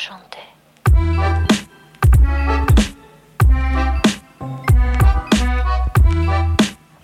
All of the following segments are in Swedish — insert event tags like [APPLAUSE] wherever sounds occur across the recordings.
chantait.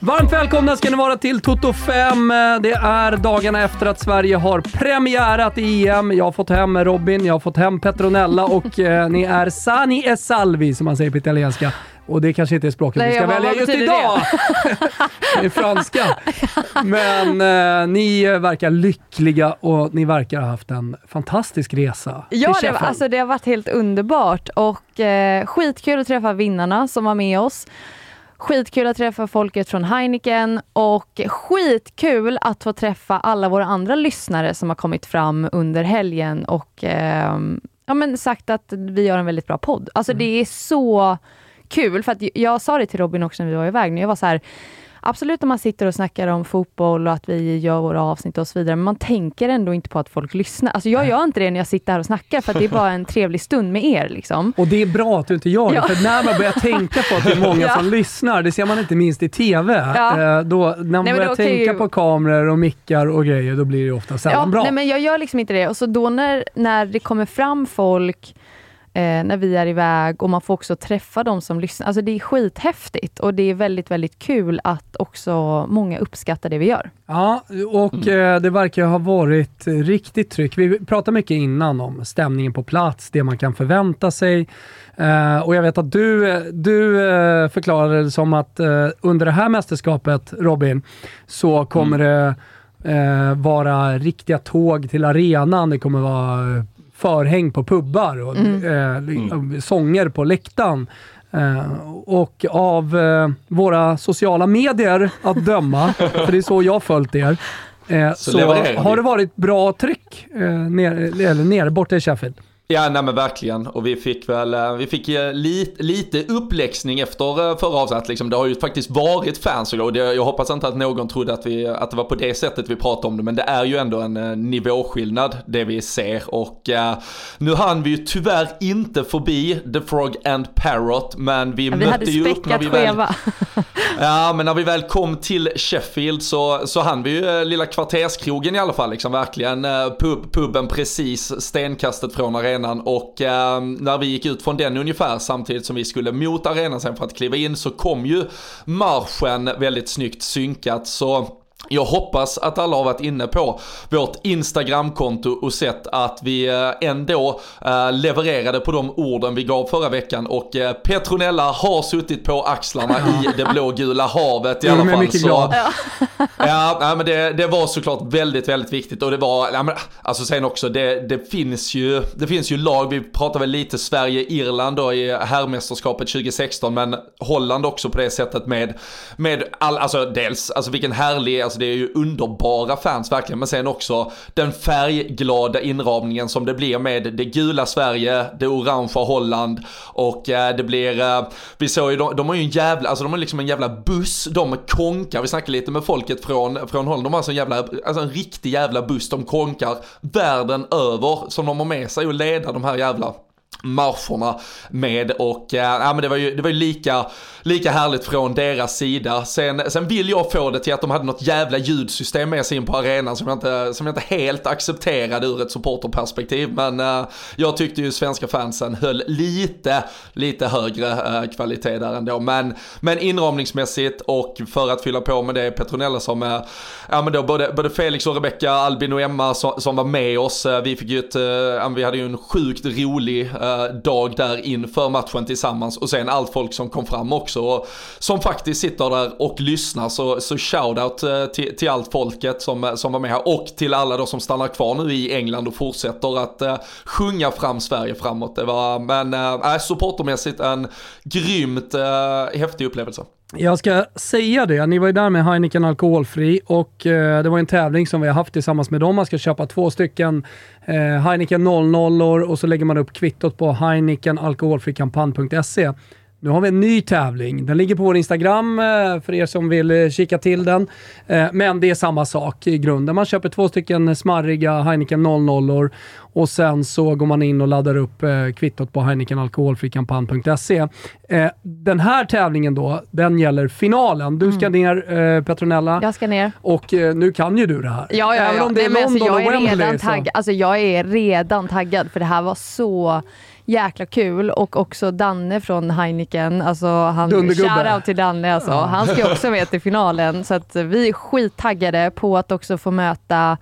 Varmt välkomna ska ni vara till Toto 5. Det är dagarna efter att Sverige har premiärat i EM. Jag har fått hem Robin, jag har fått hem Petronella och eh, ni är sani e salvi som man säger på italienska. Och det kanske inte är språket Nej, vi ska välja just idag. [LAUGHS] det är franska. [LAUGHS] Men eh, ni verkar lyckliga och ni verkar ha haft en fantastisk resa. Ja, det, var- alltså, det har varit helt underbart och eh, skitkul att träffa vinnarna som var med oss. Skitkul att träffa folket från Heineken och skitkul att få träffa alla våra andra lyssnare som har kommit fram under helgen och eh, ja, men sagt att vi gör en väldigt bra podd. Alltså Mm. det är så kul, för att jag sa det till Robin också när vi var iväg, när jag var så här Absolut när man sitter och snackar om fotboll och att vi gör våra avsnitt och så vidare, men man tänker ändå inte på att folk lyssnar. Alltså jag gör inte det när jag sitter här och snackar, för att det är bara en [LAUGHS] trevlig stund med er. Liksom. Och det är bra att du inte gör det, Ja. för när man börjar tänka på att det är många [LAUGHS] Ja. som lyssnar, det ser man inte minst i TV, Ja. eh, då, när man men börjar tänka ju- på kameror och mickar och grejer, då blir det ofta sällan Ja, bra. nej, men jag gör liksom inte det. Och så då när, när det kommer fram folk, eh, när vi är iväg och man får också träffa de som lyssnar. Alltså det är skithäftigt och det är väldigt, väldigt kul att också många uppskattar det vi gör. Ja, och eh, det verkar ha varit riktigt tryck. Vi pratade mycket innan om stämningen på plats, det man kan förvänta sig. Eh, och jag vet att du, du eh, förklarade det som att eh, under det här mästerskapet, Robin, så kommer det eh, vara riktiga tåg till arenan. Det kommer vara förhäng på pubbar och eh, li- sånger på läktaren. Eh, och av eh, våra sociala medier att döma, [LAUGHS] för det är så jag har följt er, eh, så, levererar vi. har det varit bra tryck eh, eller nere borta i Sheffield. Ja, nej men verkligen. Och vi fick väl, eh, vi fick eh, lite, lite uppläxning efter eh, förra avsnittet. Liksom. Det har ju faktiskt varit fans och det, jag hoppas inte att någon trodde att, vi, att det var på det sättet vi pratade om det. Men det är ju ändå en nivåskillnad det vi ser. Och eh, nu hann vi ju tyvärr inte förbi The Frog and Parrot. Men vi, Vi mötte ju upp när vi väl skeva. [LAUGHS] Ja, men när vi väl kom till Sheffield så, så hann vi ju lilla kvarterskrogen i alla fall. Liksom, verkligen pub, puben precis stenkastet från arenan. Och eh, när vi gick ut från den ungefär samtidigt som vi skulle mot arenan sen för att kliva in så kom ju marschen väldigt snyggt synkat. Så jag hoppas att alla har varit inne på vårt Instagramkonto och sett att vi eh, ändå eh, levererade på de orden vi gav förra veckan och eh, Petronella har suttit på axlarna i det blågula havet i alla fall. mycket Så, glad. ja, nej, men det, det var såklart väldigt, väldigt viktigt och det var, ja, men, alltså sen också, det, det, finns ju, det finns ju lag, vi pratar väl lite Sverige-Irland då i herrmästerskapet 2016, men Holland också på det sättet med, med all, alltså dels, alltså vilken härlig, alltså Alltså, det är ju underbara fans verkligen, men sen också den färgglada inramningen som det blir med det gula Sverige, det orangea Holland och eh, det blir, eh, vi såg ju, de, de har ju en jävla, alltså de har liksom en jävla buss, de konkar, vi snackade lite med folket från, från Holland, de har alltså en jävla, alltså en riktig jävla buss, de konkar världen över som de har med sig och leda de här jävla marscherna med och eh, ja, men det var ju, det var ju lika, lika härligt från deras sida. Sen, sen vill jag få det till att de hade något jävla ljudsystem med sig in på arenan som jag inte, som jag inte helt accepterade ur ett supporterperspektiv. Men eh, jag tyckte ju svenska fansen höll lite, lite högre eh, kvalitet där ändå. Men, men inramningsmässigt och för att fylla på med det Petronella som, eh, ja men då både, både Felix och Rebecca, Albin och Emma som, som var med oss. Eh, vi fick ju ett, eh, vi hade ju en sjukt rolig eh, Eh, dag där inför matchen tillsammans och sen allt folk som kom fram också och som faktiskt sitter där och lyssnar så, så shoutout eh, till, till allt folket som, eh, som var med här och till alla då som stannar kvar nu i England och fortsätter att uh, sjunga fram Sverige framåt. Det var, men uh, supportermässigt en grymt uh, häftig upplevelse. Jag ska säga det, ni var ju där med Heineken Alkoholfri och eh, det var en tävling som vi har haft tillsammans med dem. Man ska köpa två stycken Eh, Heineken 00 och så lägger man upp kvittot på heinekenalkoholfrikampanj.se. Nu har vi en ny tävling. Den ligger på vår Instagram eh, för er som vill eh, kika till den. Eh, Men det är samma sak i grunden. Man köper två stycken smarriga Heineken 00 och sen så går man in och laddar upp kvittot på heinekenalkoholfrikampanj.se. Den här tävlingen då, den gäller finalen. Du ska ner eh, Petronella Jag ska ner. och nu kan ju du det här. Ja, ja, Även ja. om det är Nej, men London alltså, jag, och är Wembley. redan så- taggad. Alltså, jag är redan taggad för det här var så jäkla kul. Och också Danne från Heineken, alltså han, shoutout till Danne alltså. Han ska också med till finalen. Så att vi är skittaggade på att också få möta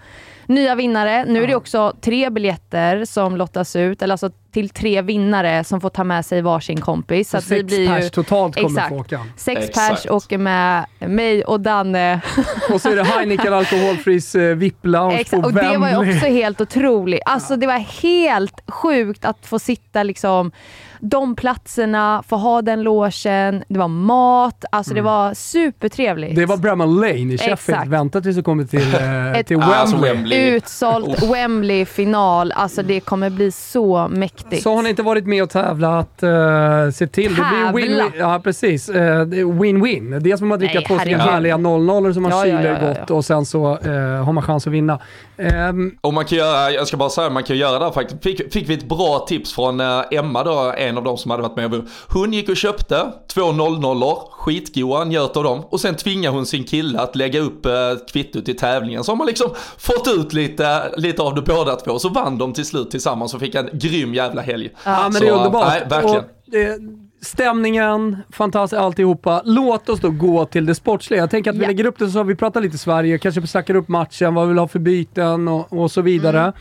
nya vinnare. Nu är det också tre biljetter som lottas ut, eller alltså till tre vinnare som får ta med sig varsin kompis. Så att vi Sex blir pers ju totalt kommer Exakt. få åka. sex Exakt. pers åker med mig och Danne. [LAUGHS] Och så är det Heineken alkoholfris eh, VIP-lounge på och det var ju också helt otroligt. Alltså det var helt sjukt att få sitta liksom de platserna, få ha den logen, det var mat, alltså det var supertrevligt. Mm. Det var Bramall Lane i Sheffield. Exakt. Vänta tills du kommer till, eh, [LAUGHS] Ett- till Wembley. alltså Wembley. Utsålt Wembley-final, alltså det kommer bli så mäktigt. Så har ni inte varit med och tävlat, uh, se till. Det blir Tävla. win-win. Ja, precis. Eh, det är Win-win. Dels får man dricka Nej, två stycken härliga 00 som man Ja, kyler ja, ja, gott ja. och sen så eh, har man chans att vinna. Ehm, Och man kan göra, jag ska bara säga, man kan göra det här faktiskt. Fick, fick vi ett bra tips från eh, Emma då, en av de som hade varit med. Hon gick och köpte två 00 skitgoda, njöt av dem. Och sen tvingade hon sin kille att lägga upp eh, kvittot i tävlingen. Så har man liksom fått ut lite, lite av det båda två. Så vann de till slut tillsammans och fick en grym jävla helg. Ja, men Så, det är underbart. Nej, verkligen. Och, eh, stämningen, fantastiskt alltihopa. Låt oss då gå till det sportsliga. Jag tänker att vi lägger upp det så vi pratar lite Sverige, kanske snackar upp matchen, vad vi vill ha för byten och, och så vidare. Mm.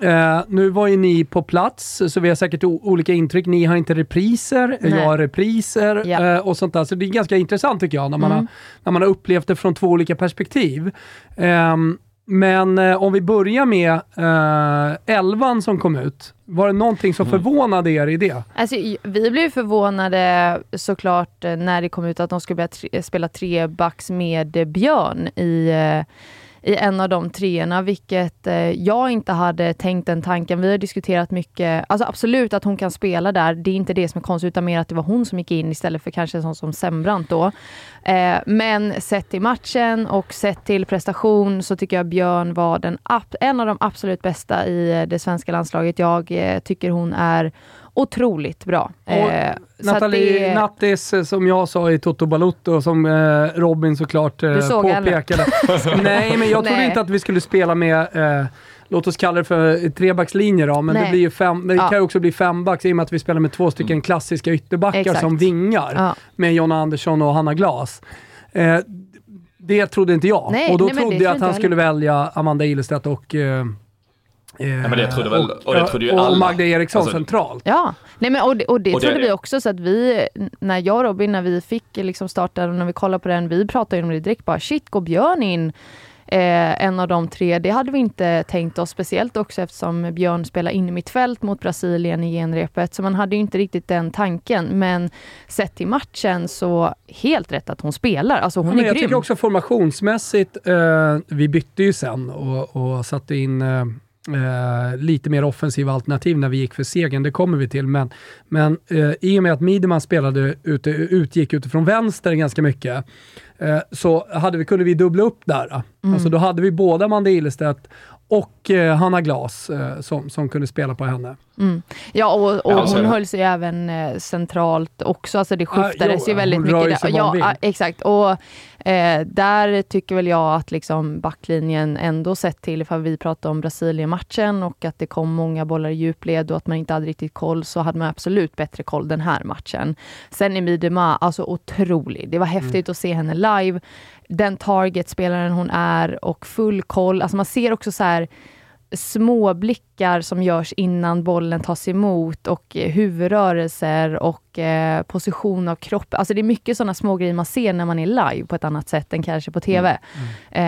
Eh, nu var ju ni på plats, så vi har säkert olika intryck. Ni har inte repriser, Nej. jag har repriser. Mm. eh, och sånt där. Så det är ganska intressant tycker jag, när man, har, när man har upplevt det från två olika perspektiv. Ehm, men eh, om vi börjar med eh, elvan som kom ut. Var det någonting som förvånade er i det? Alltså, vi blev förvånade såklart eh, när det kom ut att de skulle börja tre, spela trebacks med eh, Björn i, eh, i en av de treorna, vilket eh, jag inte hade tänkt den tanken. Vi har diskuterat mycket, alltså absolut att hon kan spela där, det är inte det som är konstigt, utan mer att det var hon som gick in istället för kanske en sån som Sembrant då. Eh, men sett till matchen och sett till prestation så tycker jag Björn var den, en av de absolut bästa i eh, det svenska landslaget. Jag eh, tycker hon är otroligt bra. Eh, så att Nathalie det- Nattis, eh, som jag sa i Toto Balutto, som eh, Robin såklart eh, påpekade. [LAUGHS] Nej, men jag trodde Nej. inte att vi skulle spela med, eh, låt oss kalla det för trebackslinje då, men det Nej. blir ju fem, det Ja. kan ju också bli fembacks i och med att vi spelar med två stycken klassiska ytterbackar Exakt. som vingar Ja. med Jonna Andersson och Hanna Glas. Eh, det trodde inte jag. Nej, och då nej, det trodde jag att han skulle välja Amanda Ilestedt och eh, men det trodde väl- och det trodde ju och alla. Magda Eriksson Alltså- centralt. Ja, Nej, men, och det, och det Och det- trodde vi också. Så att vi, när jag och Robin, när vi fick liksom starta, och när vi kollade på den, vi pratade om det direkt bara, shit, går Björn in? Eh, en av de tre, det hade vi inte tänkt oss, speciellt också eftersom Björn spelar in i mitt fält mot Brasilien i genrepet, så man hade ju inte riktigt den tanken. Men sett till matchen så helt rätt att hon spelar. Alltså hon Ja, men är jag grym. tycker också formationsmässigt, eh, vi bytte ju sen och, och satte in eh, eh, lite mer offensiva alternativ när vi gick för segern, det kommer vi till. Men, men eh, i och med att Mideman spelade ute, utgick utifrån vänster ganska mycket, eh, så hade vi, kunde vi dubbla upp där. Mm. Alltså då hade vi både Amanda Ilestedt och eh, Hanna Glas eh, som, som kunde spela på henne. Mm. Ja, och, och Ja, hon höll sig även eh, centralt också. Alltså det Ja, skiftades jo, ju väldigt hon rör mycket. sig där. Ja, ja, exakt. Och eh, där tycker väl jag att liksom backlinjen ändå sett till ifall vi pratar om Brasilien-matchen och att det kom många bollar i djupled och att man inte hade riktigt koll så hade man absolut bättre koll den här matchen. Sen är Midema alltså otrolig. Det var Mm. häftigt att se henne live. Den targetspelaren hon är och full koll. Alltså man ser också så här små blickar som görs innan bollen tas emot och eh, huvudrörelser och eh, position av kropp. Alltså det är mycket sådana små grejer man ser när man är live på ett annat sätt än kanske på TV. Eh,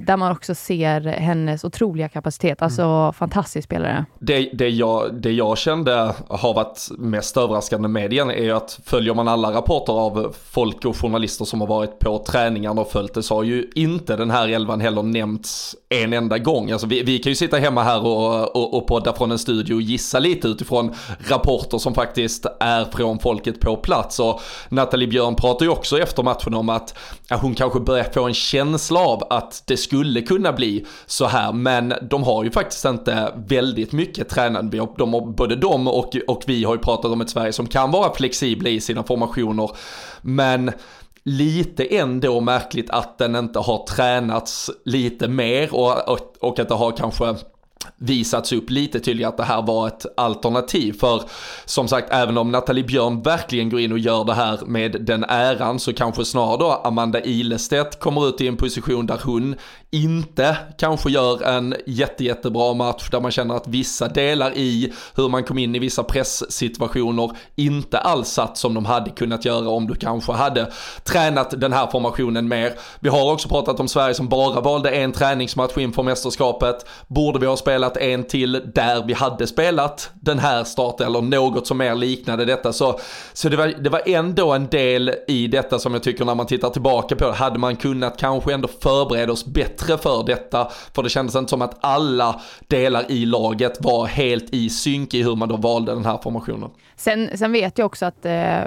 där man också ser hennes otroliga kapacitet. Alltså fantastisk spelare. Det, det, jag, det jag kände har varit mest överraskande med den är att följer man alla rapporter av folk och journalister som har varit på träningarna och följt det så har ju inte den här elvan heller nämnts en enda gång. Alltså vi, vi kan ju sitta hemma här och, och, och podda från en studio och gissa lite utifrån rapporter som faktiskt är från folk folket på plats. Och Nathalie Björn pratar ju också efter matchen om att hon kanske börjar få en känsla av att det skulle kunna bli så här. Men de har ju faktiskt inte väldigt mycket tränande. De, både de och, och vi har ju pratat om ett Sverige som kan vara flexibla i sina formationer. Men lite ändå märkligt att den inte har tränats lite mer och, och, och att det har kanske visats upp lite tydligare att det här var ett alternativ. För som sagt, även om Nathalie Björn verkligen går in och gör det här med den äran så kanske snarare då Amanda Ilestedt kommer ut i en position där hon inte kanske gör en jätte, jättebra match där man känner att vissa delar i hur man kom in i vissa presssituationer inte alls satt som de hade kunnat göra om du kanske hade tränat den här formationen mer. Vi har också pratat om Sverige som bara valde en träningsmatch inför mästerskapet. Borde vi ha spelat en till där vi hade spelat den här starten eller något som mer liknade detta så, så det, var, det var ändå en del i detta som jag tycker när man tittar tillbaka på det, hade man kunnat kanske ändå förbereda oss bättre bättre för detta. För det kändes inte som att alla delar i laget var helt i synk i hur man då valde den här formationen. Sen, sen vet jag också att eh,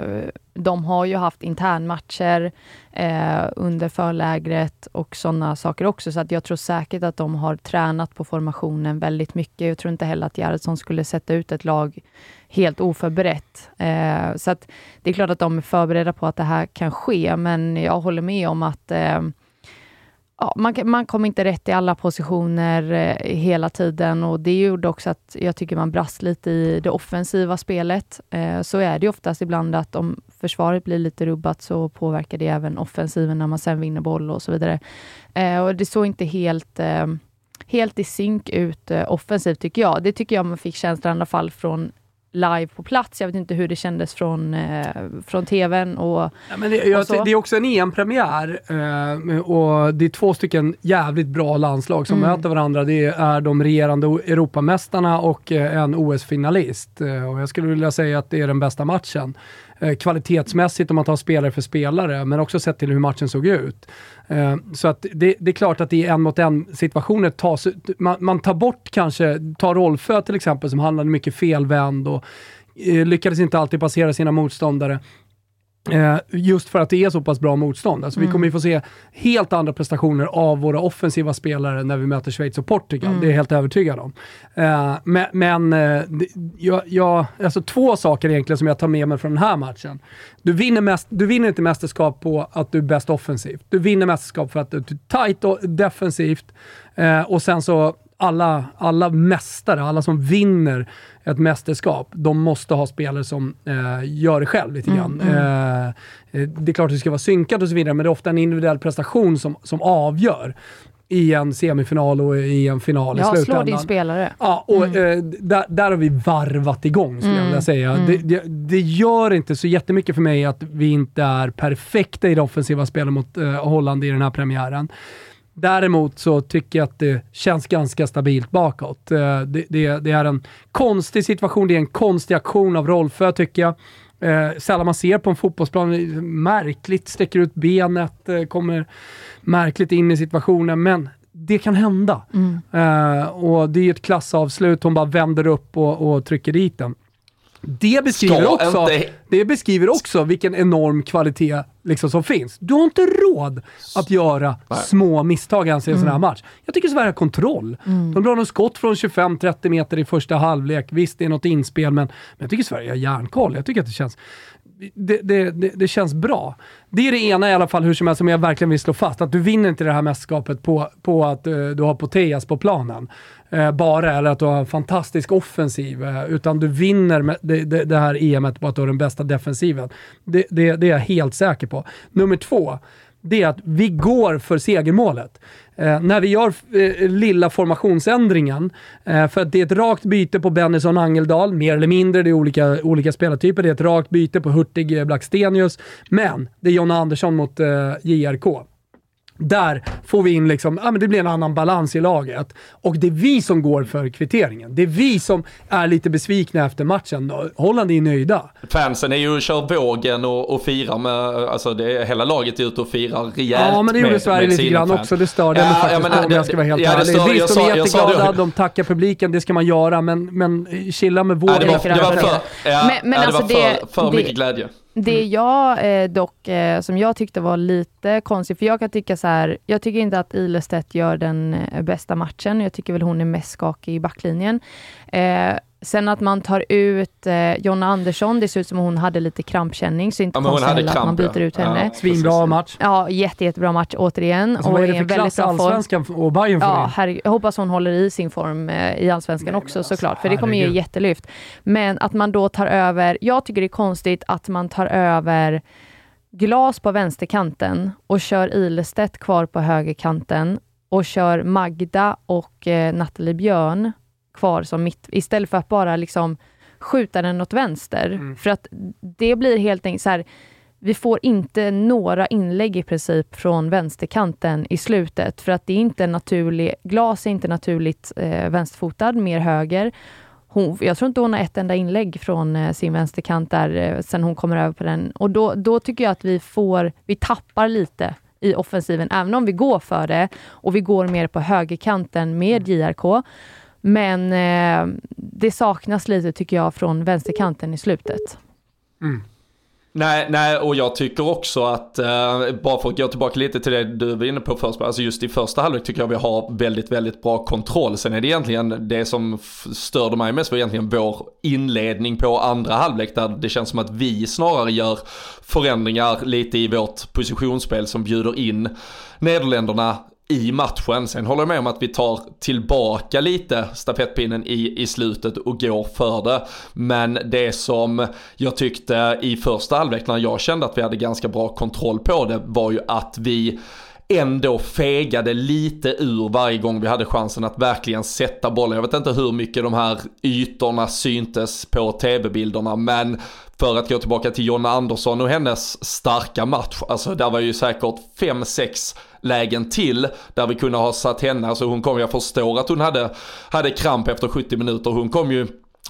de har ju haft internmatcher eh, under förlägret och sådana saker också, så att jag tror säkert att de har tränat på formationen väldigt mycket. Jag tror inte heller att Gerhardsson skulle sätta ut ett lag helt oförberett. Eh, så att det är klart att de är förberedda på att det här kan ske, men jag håller med om att eh, ja, man, man kom inte rätt i alla positioner eh, hela tiden och det gjorde också att jag tycker man brast lite i det offensiva spelet. Eh, så är det oftast ibland att om försvaret blir lite rubbat så påverkar det även offensiven när man sen vinner boll och så vidare. Eh, och det såg inte helt eh, helt i synk ut eh, offensivt tycker jag. Det tycker jag man fick känslan i alla fall från live på plats. Jag vet inte hur det kändes från, eh, från tvn och, ja, men det, jag, det är också en EM-premiär eh, och det är två stycken jävligt bra landslag som mm. möter varandra. Det är de regerande Europamästarna och eh, en OS-finalist. Eh, och jag skulle vilja säga att det är den bästa matchen. Eh, kvalitetsmässigt om man tar spelare för spelare, men också sett till hur matchen såg ut. Eh, så att det, det, är klart att i en mot en situationer tas, man, man tar bort kanske, tar Rolfö till exempel som handlade mycket felvänd och eh, lyckades inte alltid passera sina motståndare. Eh, just för att det är så pass bra motstånd. Alltså mm. Vi kommer ju få se helt andra prestationer av våra offensiva spelare när vi möter Schweiz och Portugal. Mm. Det är jag helt övertygad om. Eh, men men eh, jag, jag, alltså två saker egentligen som jag tar med mig från den här matchen. Du vinner, mest, du vinner inte mästerskap på att du är bäst offensivt. Du vinner mästerskap för att du är tight och defensivt och sen så alla, alla mästare, alla som vinner ett mästerskap, de måste ha spelare som eh, gör det själv lite grann. Mm, mm. Eh, det är klart att det ska vara synkat och så vidare, men det är ofta en individuell prestation som, som avgör i en semifinal och i en final ja, i slutändan. Ja, slå din spelare. Ja, och mm. eh, där, där har vi varvat igång skulle mm. jag vilja säga. Mm. Det, det, det, gör inte så jättemycket för mig att vi inte är perfekta i det offensiva spelet mot eh, Holland i den här premiären. Däremot så tycker jag att det känns ganska stabilt bakåt. Eh, det, det, det är en konstig situation, det är en konstig aktion av Rolfö tycker jag. Eh, sällan man ser på en fotbollsplan. Märkligt, sträcker ut benet, eh, kommer märkligt in i situationen, men det kan hända. Mm. Eh, och det är ett klassavslut, hon bara vänder upp och, och trycker dit den. Det beskriver, också, inte... det beskriver också vilken enorm kvalitet liksom som finns. Du har inte råd att göra Nej. små misstag ens i en mm. sån här mm. match. Jag tycker Sverige har kontroll. Mm. De drar något skott från 25-30 meter i första halvlek. Visst, det är något inspel, men, men jag tycker Sverige har järnkoll. Jag tycker att det känns det, det, det, det, känns bra. Det är det ena i alla fall, hur som helst, som jag verkligen vill slå fast. Att du vinner inte det här mästerskapet på, på att uh, du har Poteas på planen. Uh, bara, eller att du har en fantastisk offensiv. Uh, utan du vinner det, det, det, här EMet på att du har den bästa defensiven. Det, det, det är jag helt säker på. Nummer två, det är att vi går för segermålet. Eh, när vi gör eh, lilla formationsändringen, eh, för att det är ett rakt byte på Bennison Angeldal, mer eller mindre, det är olika, olika spelartyper. Det är ett rakt byte på Hurtig eh, Blackstenius, men det är Jonna Andersson mot eh, JRK. Där får vi in liksom, ja men det blir en annan balans i laget. Och det är vi som går för kvitteringen. Det är vi som är lite besvikna efter matchen. Holland är nöjda. Fansen är ju kör vågen och, och firar med, alltså det är, hela laget är ute och firar rejält Ja men det gjorde Sverige lite grann fan. också. Det störde ja, mig faktiskt ja, men, om jag ska vara helt ja, ärlig. Stör, Visst, de är jätteglada, de tackar publiken, det ska man göra. Men, men chilla med vågen. Ja, det var, det var för, ja, men, men ja, det alltså var för, för det, mycket glädje. Det mm. jag eh, dock, eh, som jag tyckte var lite konstigt, för jag kan tycka så här, jag tycker inte att Ilestedt gör den eh, bästa matchen. Jag tycker väl hon är mest skakig i backlinjen. Sen att man tar ut eh, Jonna Andersson, det ser ut som hon hade lite krampkänning, så inte ja, konstigt heller att man byter ut henne. Ja, Svinbra match. Ja, jätte, jättebra match återigen. Alltså, och vad är det för klass allsvenskan och Bayern får ja, herre, Jag hoppas hon håller i sin form eh, i allsvenskan Nej, också alltså, såklart, för det kommer ju jättelyft. Men att man då tar över, jag tycker det är konstigt att man tar över Glas på vänsterkanten och kör Ilestedt kvar på högerkanten och kör Magda och eh, Nathalie Björn kvar som mitt, istället för att bara liksom skjuta den åt vänster. Mm. För att det blir helt enkelt så här, vi får inte några inlägg i princip från vänsterkanten i slutet, för att det är inte naturligt, Glas är inte naturligt eh, vänsterfotad, mer höger. Hon, jag tror inte hon har ett enda inlägg från eh, sin vänsterkant där eh, sen hon kommer över på den. Och då, då tycker jag att vi får, vi tappar lite i offensiven, även om vi går för det och vi går mer på högerkanten med mm. JRK. Men eh, det saknas lite tycker jag från vänsterkanten i slutet. Mm. Nej, nej, och jag tycker också att, eh, bara för att gå tillbaka lite till det du var inne på först, alltså just i första halvlek tycker jag vi har väldigt, väldigt bra kontroll. Sen är det egentligen, det som störde mig mest var egentligen vår inledning på andra halvlek, där det känns som att vi snarare gör förändringar lite i vårt positionsspel som bjuder in Nederländerna i matchen. Sen håller jag med om att vi tar tillbaka lite stafettpinnen i, i slutet och går för det. Men det som jag tyckte i första halvlek när jag kände att vi hade ganska bra kontroll på det var ju att vi ändå fegade lite ur varje gång vi hade chansen att verkligen sätta bollen. Jag vet inte hur mycket de här ytorna syntes på tv-bilderna men för att gå tillbaka till Jonna Andersson och hennes starka match. Alltså där var ju säkert 5-6 lägen till där vi kunde ha satt henne. Alltså hon kom, jag förstår att hon hade, hade kramp efter 70 minuter. Hon kom ju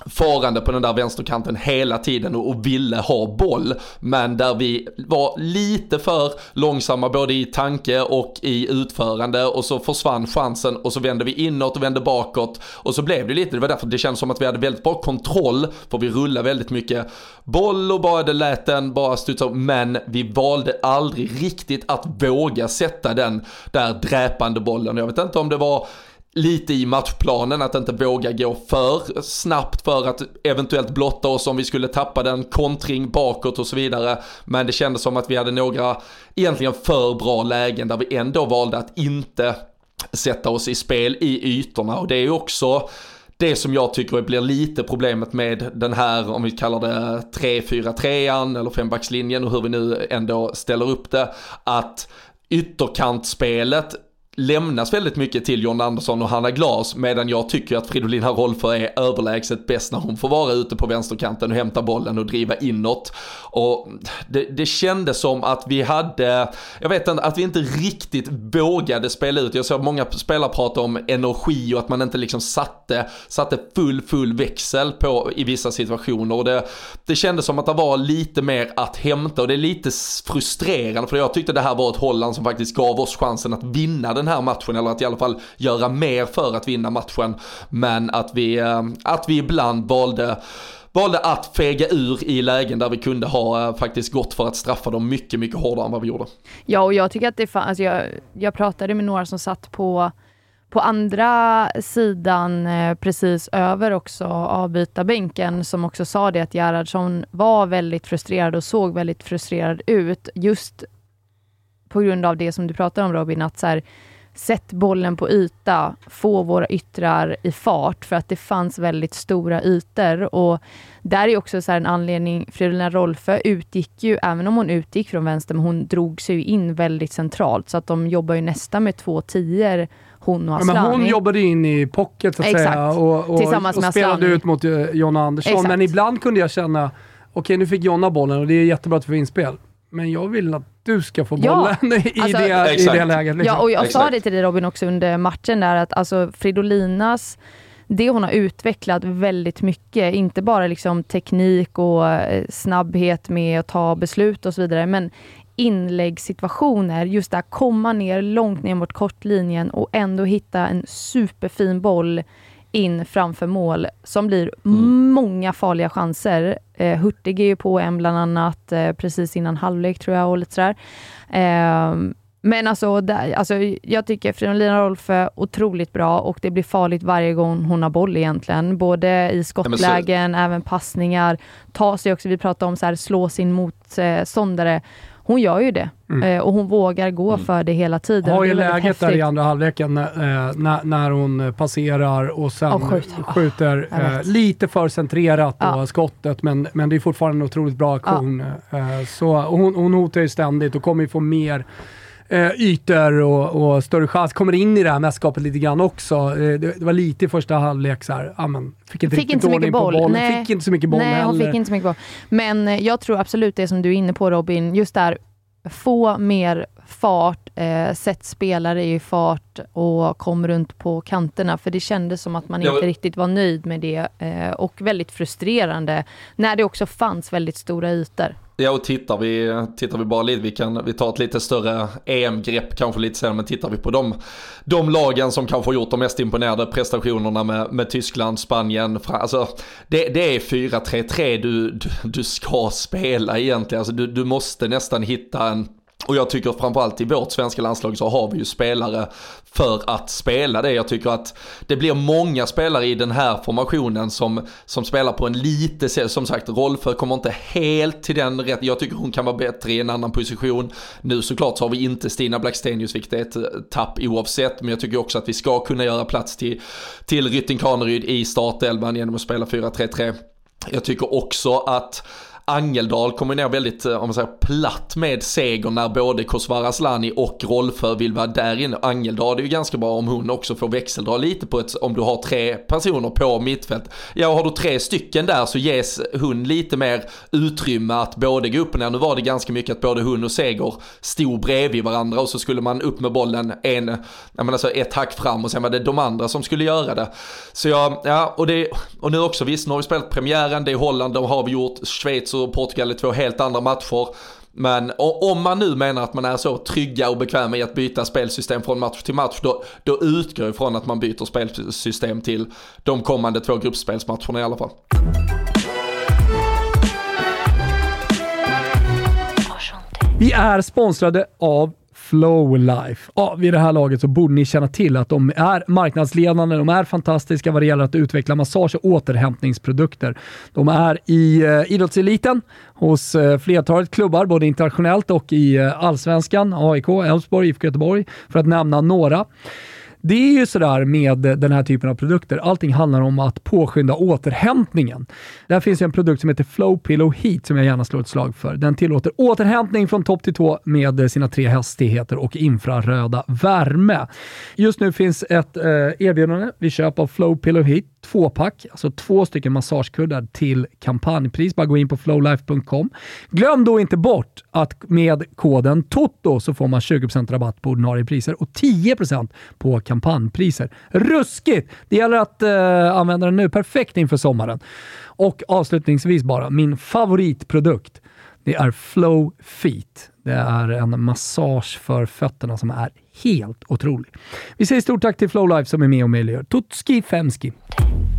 farande på den där vänsterkanten hela tiden och, ville ha boll. Men där vi var lite för långsamma både i tanke och i utförande och så försvann chansen och så vände vi inåt och vände bakåt och så blev det lite, det var därför det kändes som att vi hade väldigt bra kontroll för vi rullade väldigt mycket boll och bara det lät den bara studsa men vi valde aldrig riktigt att våga sätta den där dräpande bollen. Jag vet inte om det var lite i matchplanen att inte våga gå för snabbt för att eventuellt blotta oss om vi skulle tappa den kontring bakåt och så vidare. Men det kändes som att vi hade några egentligen för bra lägen där vi ändå valde att inte sätta oss i spel i ytorna och det är också det som jag tycker blir lite problemet med den här, om vi kallar det 3-4-3an eller fembackslinjen och hur vi nu ändå ställer upp det, att ytterkantspelet lämnas väldigt mycket till John Andersson och Hanna Glas medan jag tycker att Fridolina Rolfö är överlägset bäst när hon får vara ute på vänsterkanten och hämta bollen och driva inåt. Och det, det kändes som att vi hade, jag vet inte, att vi inte riktigt vågade spela ut. Jag såg många spelare prata om energi och att man inte liksom satte, satte full, full växel på i vissa situationer. Och det, det kändes som att det var lite mer att hämta och det är lite frustrerande för jag tyckte det här var ett Holland som faktiskt gav oss chansen att vinna den den här matchen eller att i alla fall göra mer för att vinna matchen. Men att vi, eh, att vi ibland valde valde att fega ur i lägen där vi kunde ha eh, faktiskt gått för att straffa dem mycket, mycket hårdare än vad vi gjorde. Ja, och jag tycker att det fanns, alltså jag, jag pratade med några som satt på på andra sidan, eh, precis över också avbytarbänken, som också sa det att Gerhardsson var väldigt frustrerad och såg väldigt frustrerad ut, just på grund av det som du pratar om Robin, att så här, sätt bollen på yta, få våra yttrar i fart, för att det fanns väldigt stora ytor. Och där är också så en anledning, Fridolina Rolfö utgick ju, även om hon utgick från vänster, men hon drog sig in väldigt centralt, så att de jobbar ju nästan med två tior hon och Aslani. Ja, men hon jobbade in i pocket så att Exakt. säga och, och, Tillsammans och spelade ut mot uh, Jonna Andersson. Exakt. Men ibland kunde jag känna, okej okay, nu fick Jonna bollen och det är jättebra att vi får inspel. Men jag vill att du ska få bollen ja, [LAUGHS] i, alltså, det, i det läget. Liksom. Ja, och jag exakt. sa det till dig Robin också under matchen där att alltså Fridolinas det hon har utvecklat väldigt mycket, inte bara liksom teknik och eh, snabbhet med att ta beslut och så vidare, men inläggssituationer, just där komma ner långt ner mot kortlinjen och ändå hitta en superfin boll in framför mål som blir mm. många farliga chanser. Eh, Hurtig är ju på en bland annat eh, precis innan halvlek tror jag och lite sådär. Eh, men alltså, där, alltså jag tycker Fridolina Rolfö är otroligt bra och det blir farligt varje gång hon har boll egentligen. Både i skottlägen, ja, så... även passningar. Ta sig också, vi pratar om så här, slå sin motståndare. Hon gör ju det mm. eh, och hon vågar gå mm. för det hela tiden. Har ju läget häftigt. där i andra halvleken eh, när, när hon passerar och sen oh, skjuter, skjuter eh, lite för centrerat ja. på skottet men, men det är fortfarande en otroligt bra aktion. Ja. Eh, så, hon, hon hotar ju ständigt och kommer ju få mer eh, ytor och, och, större chans. Kommer in i det här mästerskapet lite grann också. Eh, det, det, var lite i första halvlek så här, amen, fick inte fick inte så mycket boll. boll. Nej. Fick inte så mycket boll Nej, hon fick inte så mycket boll. Men eh, jag tror absolut det som du är inne på Robin, just där få mer fart, eh, sätt spelare i fart och kom runt på kanterna. För det kändes som att man inte ja. riktigt var nöjd med det eh, och väldigt frustrerande när det också fanns väldigt stora ytor. Ja och tittar vi, tittar vi bara lite, vi kan vi tar ett lite större EM-grepp kanske lite senare, men tittar vi på de, de lagen som kanske har gjort de mest imponerade prestationerna med, med Tyskland, Spanien, alltså det, det är 4-3-3 du, du, du ska spela egentligen, alltså du, du måste nästan hitta en och jag tycker framförallt i vårt svenska landslag så har vi ju spelare för att spela det. Jag tycker att det blir många spelare i den här formationen som, som spelar på en lite, som sagt Rolfö kommer inte helt till den rätt. Jag tycker hon kan vara bättre i en annan position. Nu såklart så har vi inte Stina Blackstenius vilket är ett eh, tapp oavsett. Men jag tycker också att vi ska kunna göra plats till, till Rytting Kaneryd i startelvan genom att spela 4-3-3. Jag tycker också att Angeldal kommer ner väldigt, eh, om man säger platt med seger när både Kosovare Asllani och Rolfö vill vara där inne. Angeldal är ju ganska bra om hon också får växeldra lite på ett, om du har tre personer på mittfält. Ja, har du tre stycken där så ges hon lite mer utrymme att både gå upp och ner. Nu var det ganska mycket att både hon och Seger stod bredvid varandra och så skulle man upp med bollen en, jag menar alltså ett hack fram och sen var det de andra som skulle göra det. Så ja, ja och, det, och nu också visst, nu har vi spelat premiären, det är Holland, då har vi gjort Schweiz så Portugal är två helt andra matcher. Men om man nu menar att man är så trygga och bekväma i att byta spelsystem från match till match, då, då utgår jag ifrån att man byter spelsystem till de kommande två gruppspelsmatcherna i alla fall. Vi är sponsrade av Flowlife. Ja, vid det här laget så borde ni känna till att de är marknadsledande, de är fantastiska vad det gäller att utveckla massage och återhämtningsprodukter. De är i eh, idrottseliten hos eh, flertalet klubbar, både internationellt och i eh, allsvenskan, AIK, Elfsborg, IFK Göteborg, för att nämna några. Det är ju sådär med den här typen av produkter. Allting handlar om att påskynda återhämtningen. Där finns en produkt som heter Flow Pillow Heat som jag gärna slår ett slag för. Den tillåter återhämtning från topp till tå med sina tre hastigheter och infraröda värme. Just nu finns ett eh, erbjudande vid köp av Flow Pillow Heat tvåpack, alltså två stycken massagekuddar till kampanjpris. Bara gå in på flowlife.com. Glöm då inte bort att med koden TOTO så får man 20% rabatt på ordinarie priser och 10% på kampanjpriser. Ruskigt! Det gäller att uh, använda den nu. Perfekt inför sommaren. Och avslutningsvis bara, min favoritprodukt. Det är Flow Feet. Det är en massage för fötterna som är helt otrolig. Vi säger stort tack till Flowlife som är med och möjliggör. Totski Femski.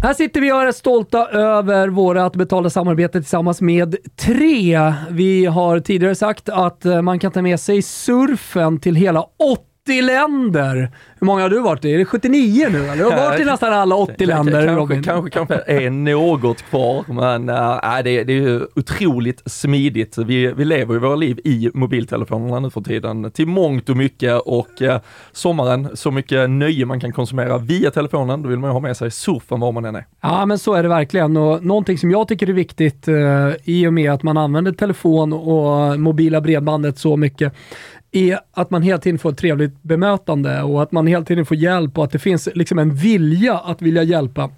Här sitter vi och är stolta över vårt betalda samarbete tillsammans med Tre. Vi har tidigare sagt att eh, man kan ta med sig surfen till hela 80 länder. Hur många har du varit i? Är det 79 nu eller? Du har varit i nästan alla 80 länder kanske, Robin. Kanske, kanske är något kvar, men äh, det, det är otroligt smidigt. Vi, vi lever ju våra liv i mobiltelefonerna nu för tiden till mångt och mycket och äh, sommaren, så mycket nöje man kan konsumera via telefonen, då vill man ju ha med sig surfen var man än är. Ja, men så är det verkligen och någonting som jag tycker är viktigt äh, i och med att man använder telefon och mobila bredbandet så mycket är att man hela tiden får ett trevligt bemötande och att man hela tiden får hjälp och att det finns liksom en vilja att vilja hjälpa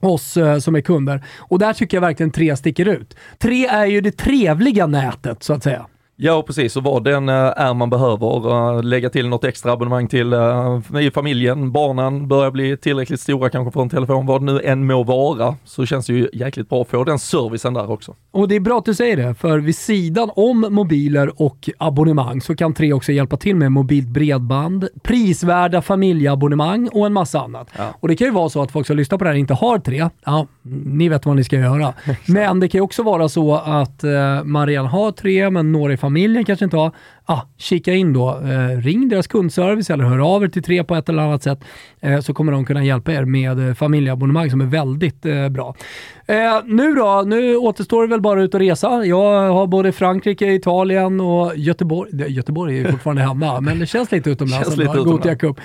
oss eh, som är kunder. Och där tycker jag verkligen tre sticker ut. Tre är ju det trevliga nätet så att säga. Ja, precis. Och vad den eh, är man behöver. eh, Lägga till något extra abonnemang till eh, i familjen, barnen börjar bli tillräckligt stora kanske för en telefon, vad det nu än må vara, så känns det ju jäkligt bra att få den servicen där också. Och det är bra att du säger det, för vid sidan om mobiler och abonnemang så kan Tre också hjälpa till med mobilt bredband, prisvärda familjeabonnemang och en massa annat. Ja. Och det kan ju vara så att folk som lyssnar på det här inte har Tre. Ja, ni vet vad ni ska göra. [LAUGHS] men det kan ju också vara så att eh, man redan har Tre, men några i familjen kanske inte har. Ah, kika in då, eh, ring deras kundservice eller hör av er till Tre på ett eller annat sätt eh, så kommer de kunna hjälpa er med eh, familjeabonnemang som är väldigt eh, bra. Eh, nu då, nu återstår det väl bara ut och resa. Jag har både Frankrike, Italien och Göteborg. Göteborg är ju fortfarande hemma, men det känns lite utomlands. Känns lite utomlands. Gothia Cup.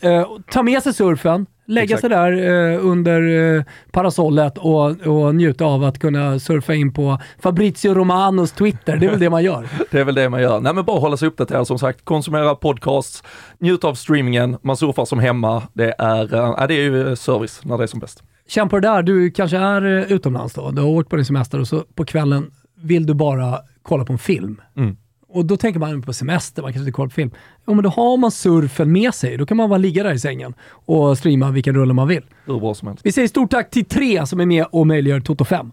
Eh, ta med sig surfen, lägga Exakt. sig där eh, under eh, parasollet och, och njuta av att kunna surfa in på Fabrizio Romanos Twitter. Det är väl det man gör. [LAUGHS] Det är väl det man gör. Nej men bara hålla sig uppdaterad som sagt, konsumera podcasts, njuta av streamingen, man surfar som hemma. Det är, eh, ja, det är ju service när det är som bäst. Känn på det där, du kanske är eh, utomlands då, du har åkt på din semester och så på kvällen vill du bara kolla på en film. Mm. Och då tänker man på semester, man kanske inte kollar på film. Jo men då har man surfen med sig, då kan man bara ligga där i sängen och streama vilken rulle man vill. Hur bra som helst. Vi säger stort tack till tre som är med och möjliggör Toto 5.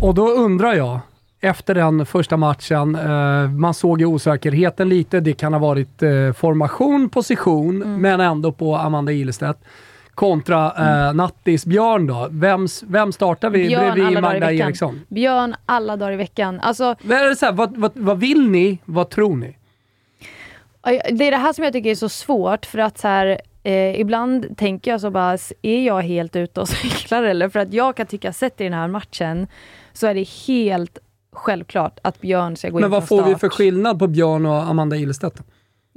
Och då undrar jag, efter den första matchen, eh, man såg ju osäkerheten lite, det kan ha varit eh, formation, position, men ändå på Amanda Ilestedt. Kontra eh, Nattis Björn då. Vem, vem startar vi Björn alla bredvid dagar i Magda veckan. Eriksson? Björn alla dagar i veckan. Alltså, Men är det så här, vad, vad, vad vill ni? Vad tror ni? Det är det här som jag tycker är så svårt för att så här, eh, ibland tänker jag så bara, är jag helt ute och [LAUGHS] cyklar eller? För att jag kan tycka, sett i den här matchen, så är det helt självklart att Björn ska gå Men in vad från får vi start. för skillnad på Björn och Amanda Ilestedt?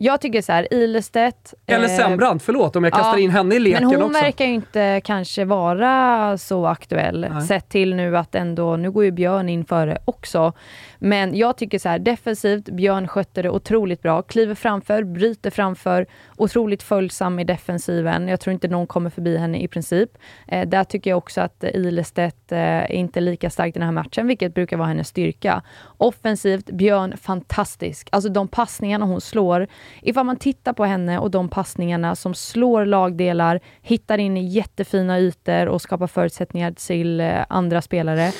Jag tycker så här, Ilestedt... Eller eh, Sembrant, förlåt om jag kastar ja, in henne i leken Men hon också. verkar ju inte kanske vara så aktuell, Nej. sett till nu att ändå, nu går ju Björn in före också. Men jag tycker så här, defensivt, Björn skötte det otroligt bra, kliver framför, bryter framför, otroligt följsam i defensiven. Jag tror inte någon kommer förbi henne i princip. Eh, där tycker jag också att Ilestedt eh, är inte lika stark i den här matchen, vilket brukar vara hennes styrka. Offensivt, Björn fantastisk. Alltså de passningarna hon slår, ifall man tittar på henne och de passningarna som slår lagdelar, hittar in i jättefina ytor och skapar förutsättningar till eh, andra spelare.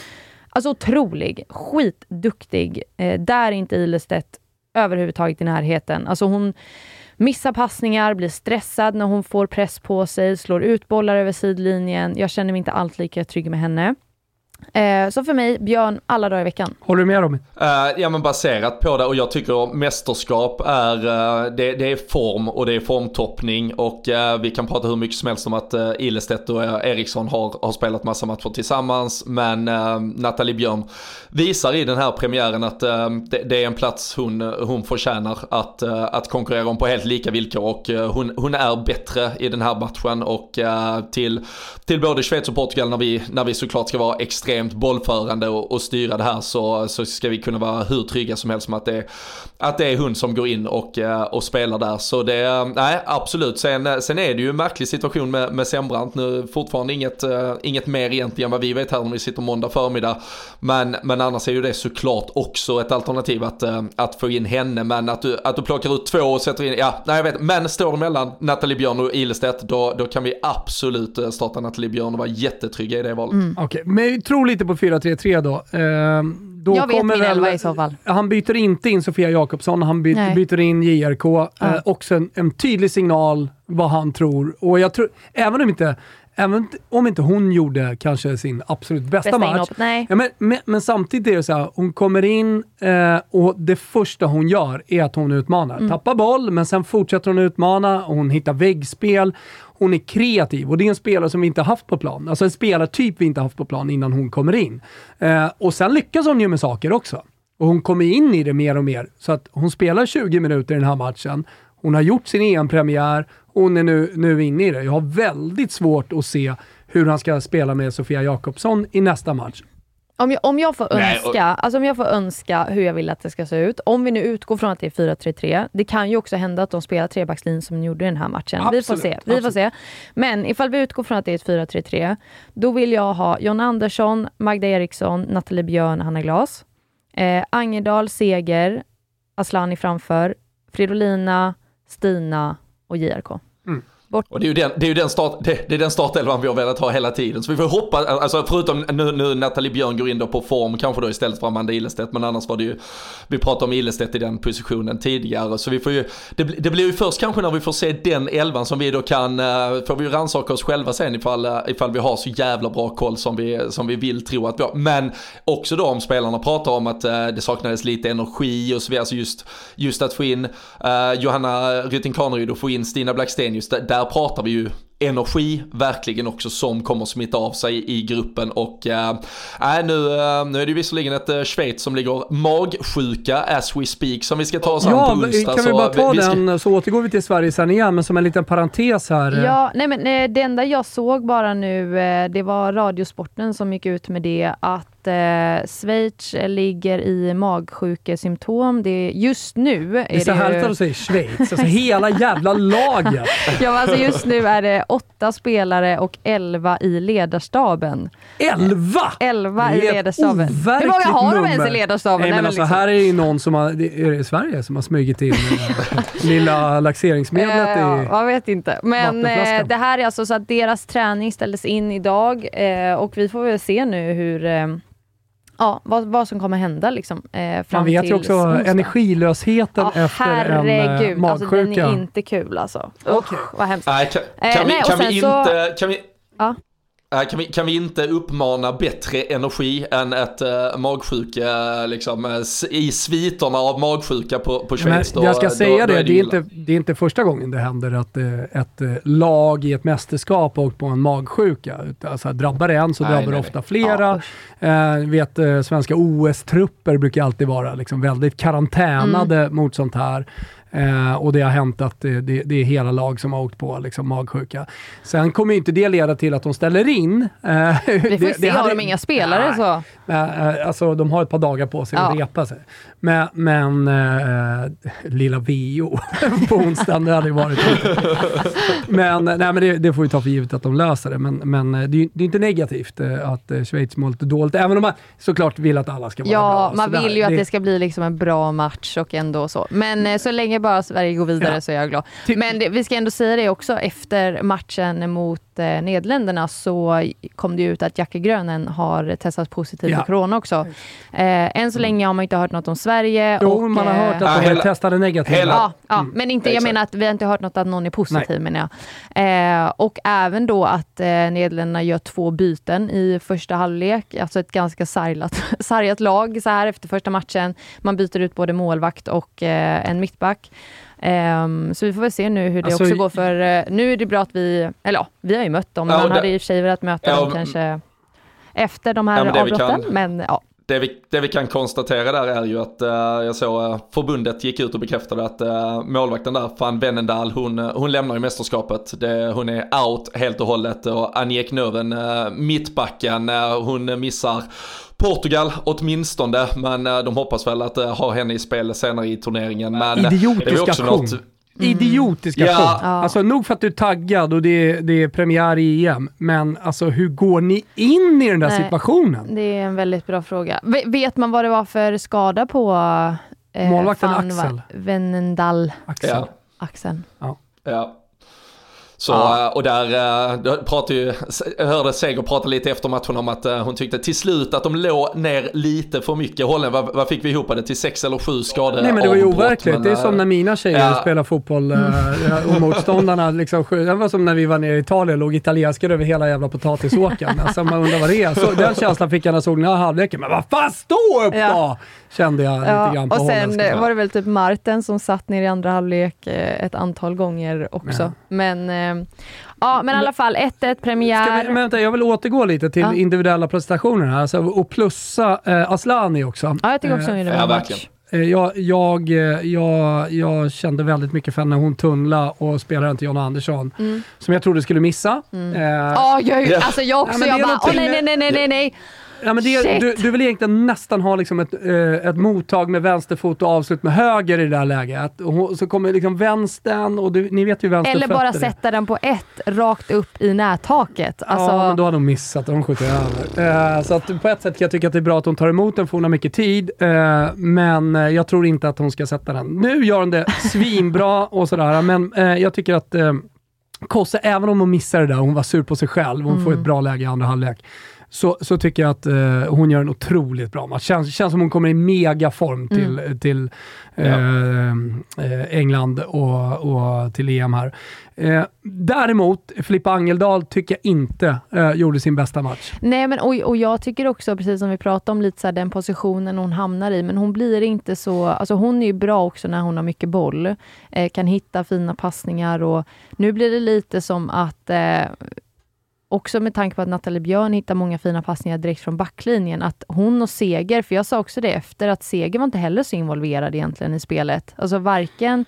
Alltså otrolig, skitduktig. Eh, där är inte Ilestedt överhuvudtaget i närheten. Alltså hon missar passningar, blir stressad när hon får press på sig, slår ut bollar över sidlinjen. Jag känner mig inte alls lika trygg med henne. Eh, så för mig, Björn alla dagar i veckan. Håller du med Robin? Eh, ja men baserat på det. Och jag tycker mästerskap är, eh, det, det är form och det är formtoppning. Och eh, vi kan prata hur mycket som helst om att uh, Ilestedt och Eriksson har, har spelat massa matcher tillsammans. Men uh, Nathalie Björn visar i den här premiären att eh, det, det är en plats hon, hon förtjänar att, eh, att konkurrera om på helt lika villkor. Och eh, hon, hon är bättre i den här matchen. Och eh, till, till både Schweiz och Portugal när vi, när vi såklart ska vara extremt bollförande och, och styra det här så, så ska vi kunna vara hur trygga som helst med att det, att det är hon som går in och, eh, och spelar där. Så det, nej absolut. Sen, sen är det ju en märklig situation med, med Sembrant nu. Fortfarande inget, eh, inget mer egentligen vad vi vet här när vi sitter måndag förmiddag. Men, men annars är ju det såklart också ett alternativ att, eh, att få in henne. Men att du, att du plockar ut två och sätter in, ja, nej jag vet. Men står det mellan Nathalie Björn och Ilestedt då, då kan vi absolut eh, starta Nathalie Björn och vara jättetrygga i det valet. Okej, men vi tror lite på 4-3-3 då. Ehm, då Jag vet min elva i så fall. Han byter inte in Sofia Jakobsson, han by Nej. byter in JRK. Eh, också en, en tydlig signal vad han tror. Och jag tror, även om inte, även om inte hon gjorde kanske sin absolut bästa, Bästa match. Ja, men, men, men samtidigt är det så här, hon kommer in eh, och det första hon gör är att hon utmanar. Mm. Tappar boll, men sen fortsätter hon utmana och hon hittar väggspel. Hon är kreativ och det är en spelare som vi inte haft på plan. Alltså en spelartyp vi inte haft på plan innan hon kommer in. Eh, och sen lyckas hon ju med saker också. Och hon kommer in i det mer och mer. Så att hon spelar 20 minuter i den här matchen. Hon har gjort sin EM-premiär. Hon är nu, nu inne i det. Jag har väldigt svårt att se hur han ska spela med Sofia Jakobsson i nästa match. Om jag, om, jag får Nej, önska, alltså om jag får önska hur jag vill att det ska se ut, om vi nu utgår från att det är 4-3-3, det kan ju också hända att de spelar trebackslinjen som de gjorde i den här matchen. vi får Absolut, se. Vi får absolut. se. Men ifall vi utgår från att det är ett 4-3-3, då vill jag ha John Andersson, Magda Eriksson, Nathalie Björn, Hanna Glas, eh, Angerdal, Seger, Aslani framför, Fridolina, Stina och JRK. Och det är ju den, det är ju den, start, det, det är den startelvan vi har velat ha hela tiden. Så vi får hoppas, alltså förutom nu, nu Nathalie Björn går in då på form, kanske då istället för Amanda Ilestedt, men annars var det ju, vi pratade om Ilestedt i den positionen tidigare. Så vi får ju, det, blir- det blir ju först kanske när vi får se den elvan som vi då kan, eh, får vi ju rannsaka oss själva sen ifall, eh, ifall vi har så jävla bra koll som vi, som vi vill tro att vi har. Men också då om spelarna pratar om att eh, det saknades lite energi och så vidare, alltså just, just att få in uh, Johanna Rytting Kaneryd och få in Stina Blackstenius, där, där pratar vi ju energi verkligen också som kommer smitta av sig i gruppen och äh, nu, äh, nu är det ju visserligen ett äh, Schweiz som ligger magsjuka as we speak som vi ska ta oss an Ja, på onsdag. kan vi så bara ta vi ska- den så återgår vi till Sverige sen igen, men som en liten parentes här. Ja, nej men det enda jag såg bara nu, det var Radiosporten som gick ut med det att eh, Schweiz ligger i magsjukesymptom. Det är just nu är Det är så härligt att du säger Schweiz, alltså hela jävla laget. [LAUGHS] ja, alltså just nu är det åtta spelare och elva i ledarstaben. Elva! Elva i ledarstaben. Hur många har de ens i ledarstaben? Nej, men alltså, liksom- här är ju någon som har, är det Sverige som har smugit in eh, [LAUGHS] lilla laxeringsmedlet Eh, ja, i... jag vet inte. Men eh, det här är alltså så att deras träning ställdes in idag och vi får väl se nu hur Ja, vad, vad som kommer hända liksom, eh, fram Man vet ju till också onsdag. energilösheten Ja, efter en eh, herregud. Alltså, den magsjuka. är inte kul alltså. Usch, vad hemskt. Nej, kan, Eh, kan, vi, nej, och kan, vi sen så- inte, kan, vi, Ja. Eh, kan, vi, kan vi inte uppmana bättre energi än ett uh, magsjuka, liksom, eh, s- i sviterna av magsjuka på, på Schweiz? då- jag ska då- säga då det, det, är illa. inte, det är inte första gången det händer att ett lag i ett mästerskap har åkt på en magsjuka. Alltså, drabbar det en så Nej, drabbar det ofta flera. Ja, eh, vet, svenska OS-trupper brukar alltid vara liksom, väldigt karantänade Mm. mot sånt här. Eh, och det har hänt att det, det, det är hela lag som har åkt på liksom, magsjuka. Sen kommer inte det leda till att de ställer in. Eh, Vi får det- ju det se, hade- har de inga spelare Nej. så. Eh, eh, alltså de har ett par dagar på sig att Ja. repa sig. Men, men eh, lilla VO [LAUGHS] på onsdagen, det hade ju varit Men, nej, men det, det får vi ta för givet att de löser det. Men, men eh, det är det är inte negativt eh, att eh, Schweiz mår lite dåligt, även om man såklart vill att alla ska vara bra. Ja, man där, vill ju att det ska bli liksom en bra match och ändå så. Men eh, så länge bara Sverige går vidare Ja. så är jag glad. Men det, vi ska ändå säga det också, efter matchen mot eh, Nederländerna så kom det ut att Jacke Grönen har testat positivt Ja. för corona också. Eh, än så länge har man inte hört något om Sverige. Jo, och, man har hört eh, att Ja, de hela- testade negativt. hela- Ja, ja Mm. men inte, jag menar att vi har inte hört något att någon är positiv menar jag. Eh, och även då att eh, Nederländerna gör två byten i första halvlek, alltså ett ganska sargat, [LAUGHS] sargat lag så här efter första matchen. Man byter ut både målvakt och eh, en mittback. Ehm, så vi får väl se nu hur det Alltså, också går för, eh, nu är det bra att vi, eller ja, vi har ju mött dem, Ja, man hade i och för sig velat möta Ja, dem kanske efter de här Ja, men avbrotten. Men ja, Det vi, det vi kan konstatera där är ju att eh, jag såg uh, förbundet gick ut och bekräftade att uh, målvakten där, van Wennendal, hon, eh, hon lämnar ju mästerskapet. Det, hon är out helt och hållet och Aniek Növen, uh, mittbacken, eh, hon missar Portugal åtminstone, men eh, de hoppas väl att ha henne i spel senare i turneringen. Men eh, Idiotisk det är också aktion. Något, Idiotisk Ja. aktion. Ja. Alltså nog för att du är taggad och det är, det är premiär i EM, men alltså hur går ni in i den där Nej. situationen? det är en väldigt bra fråga. V- vet man vad det var för skada på eh, Målvakten Axel. Wennendal? Axel. ja. Axeln. Ja. Så, Ja. eh, och där eh, pratade ju, jag hörde Seger prata lite efter matchen om att eh, hon tyckte till slut att de låg ner lite för mycket. Holland, vad, vad fick vi ihop det till? Sex eller sju skador? Nej men det var ju overkligt. men, Det är som när mina tjejer ja. spelar fotboll eh, och motståndarna [LAUGHS] liksom Det var som när vi var nere i Italien och låg italienskor över hela jävla potatisåkern. Alltså man undrar vad det är. Så, den känslan fick jag när jag såg den här halvleken. Men vad fan, stå upp Ja. då! Kände jag lite Ja, grann på och sen var det väl typ Marten som satt ner i andra halvlek ett antal gånger också. Ja. Men ja, men i alla fall 1-1 Ska vi, premiär. men vänta, jag vill återgå lite till Ja. individuella prestationer här alltså, och plussa eh, Aslani också. Ja, jag tycker också Eh, hon gjorde en Ja, bra match. Eh, Jag, jag, eh, jag, jag kände väldigt mycket för när hon tunnla och spelaren till John Andersson, som jag trodde skulle missa. Eh, Ja, jag, Ja. alltså jag också. Ja, jag bara, åh nej, nej, nej, nej, nej. Ja, men det, du, du vill egentligen nästan ha liksom ett, eh, ett mottag med vänsterfot och avslut med höger i det där läget. Och så kommer liksom vänstern och du, ni vet ju hur Eller bara sätta den på ett, rakt upp i nättaket. Alltså, Ja, men då har de missat och de skjuter över. Eh, så att på ett sätt kan jag tycka att det är bra att hon tar emot den för hon har mycket tid. Eh, men jag tror inte att hon ska sätta den. Nu gör hon det svinbra och sådär, men jag tycker att Kosse, även om hon missar det där, hon var sur på sig själv, hon får ett bra läge i andra halvlek. Så, så tycker jag att eh, hon gör en otroligt bra match. Känns, känns som hon kommer i megaform till, till eh, eh, England och, och till EM här. Eh, däremot, Filippa Angeldal tycker jag inte eh, gjorde sin bästa match. Nej, men och, och jag tycker också, precis som vi pratade om, lite så här, den positionen hon hamnar i, men hon blir inte så... Alltså hon är ju bra också när hon har mycket boll, eh, kan hitta fina passningar och nu blir det lite som att eh, Också med tanke på att Nathalie Björn hittar många fina passningar direkt från backlinjen, att hon och Seger, för jag sa också det efter, att Seger var inte heller så involverad egentligen i spelet. Alltså varken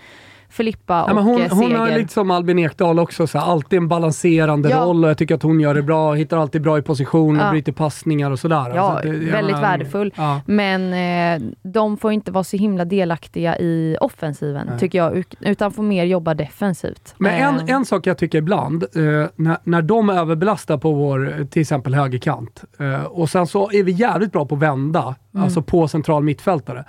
Filippa Ja, och men hon, eh, hon Seger. har lite som Albin Ekdal också, så här, alltid en balanserande Ja. roll och jag tycker att hon gör det bra, hittar alltid bra i position och Ja. bryter passningar och sådär. Ja, Alltså, det- jag väldigt menar, värdefull. Ja. Men eh, de får inte vara så himla delaktiga i offensiven, Nej. tycker jag, ut- utan får mer jobba defensivt. Men en, Eh, en sak jag tycker ibland, eh, när, när de överbelastar på vår, eh, till exempel högerkant, eh, och sen så är vi jävligt bra på att vända, Mm. alltså på central mittfältare.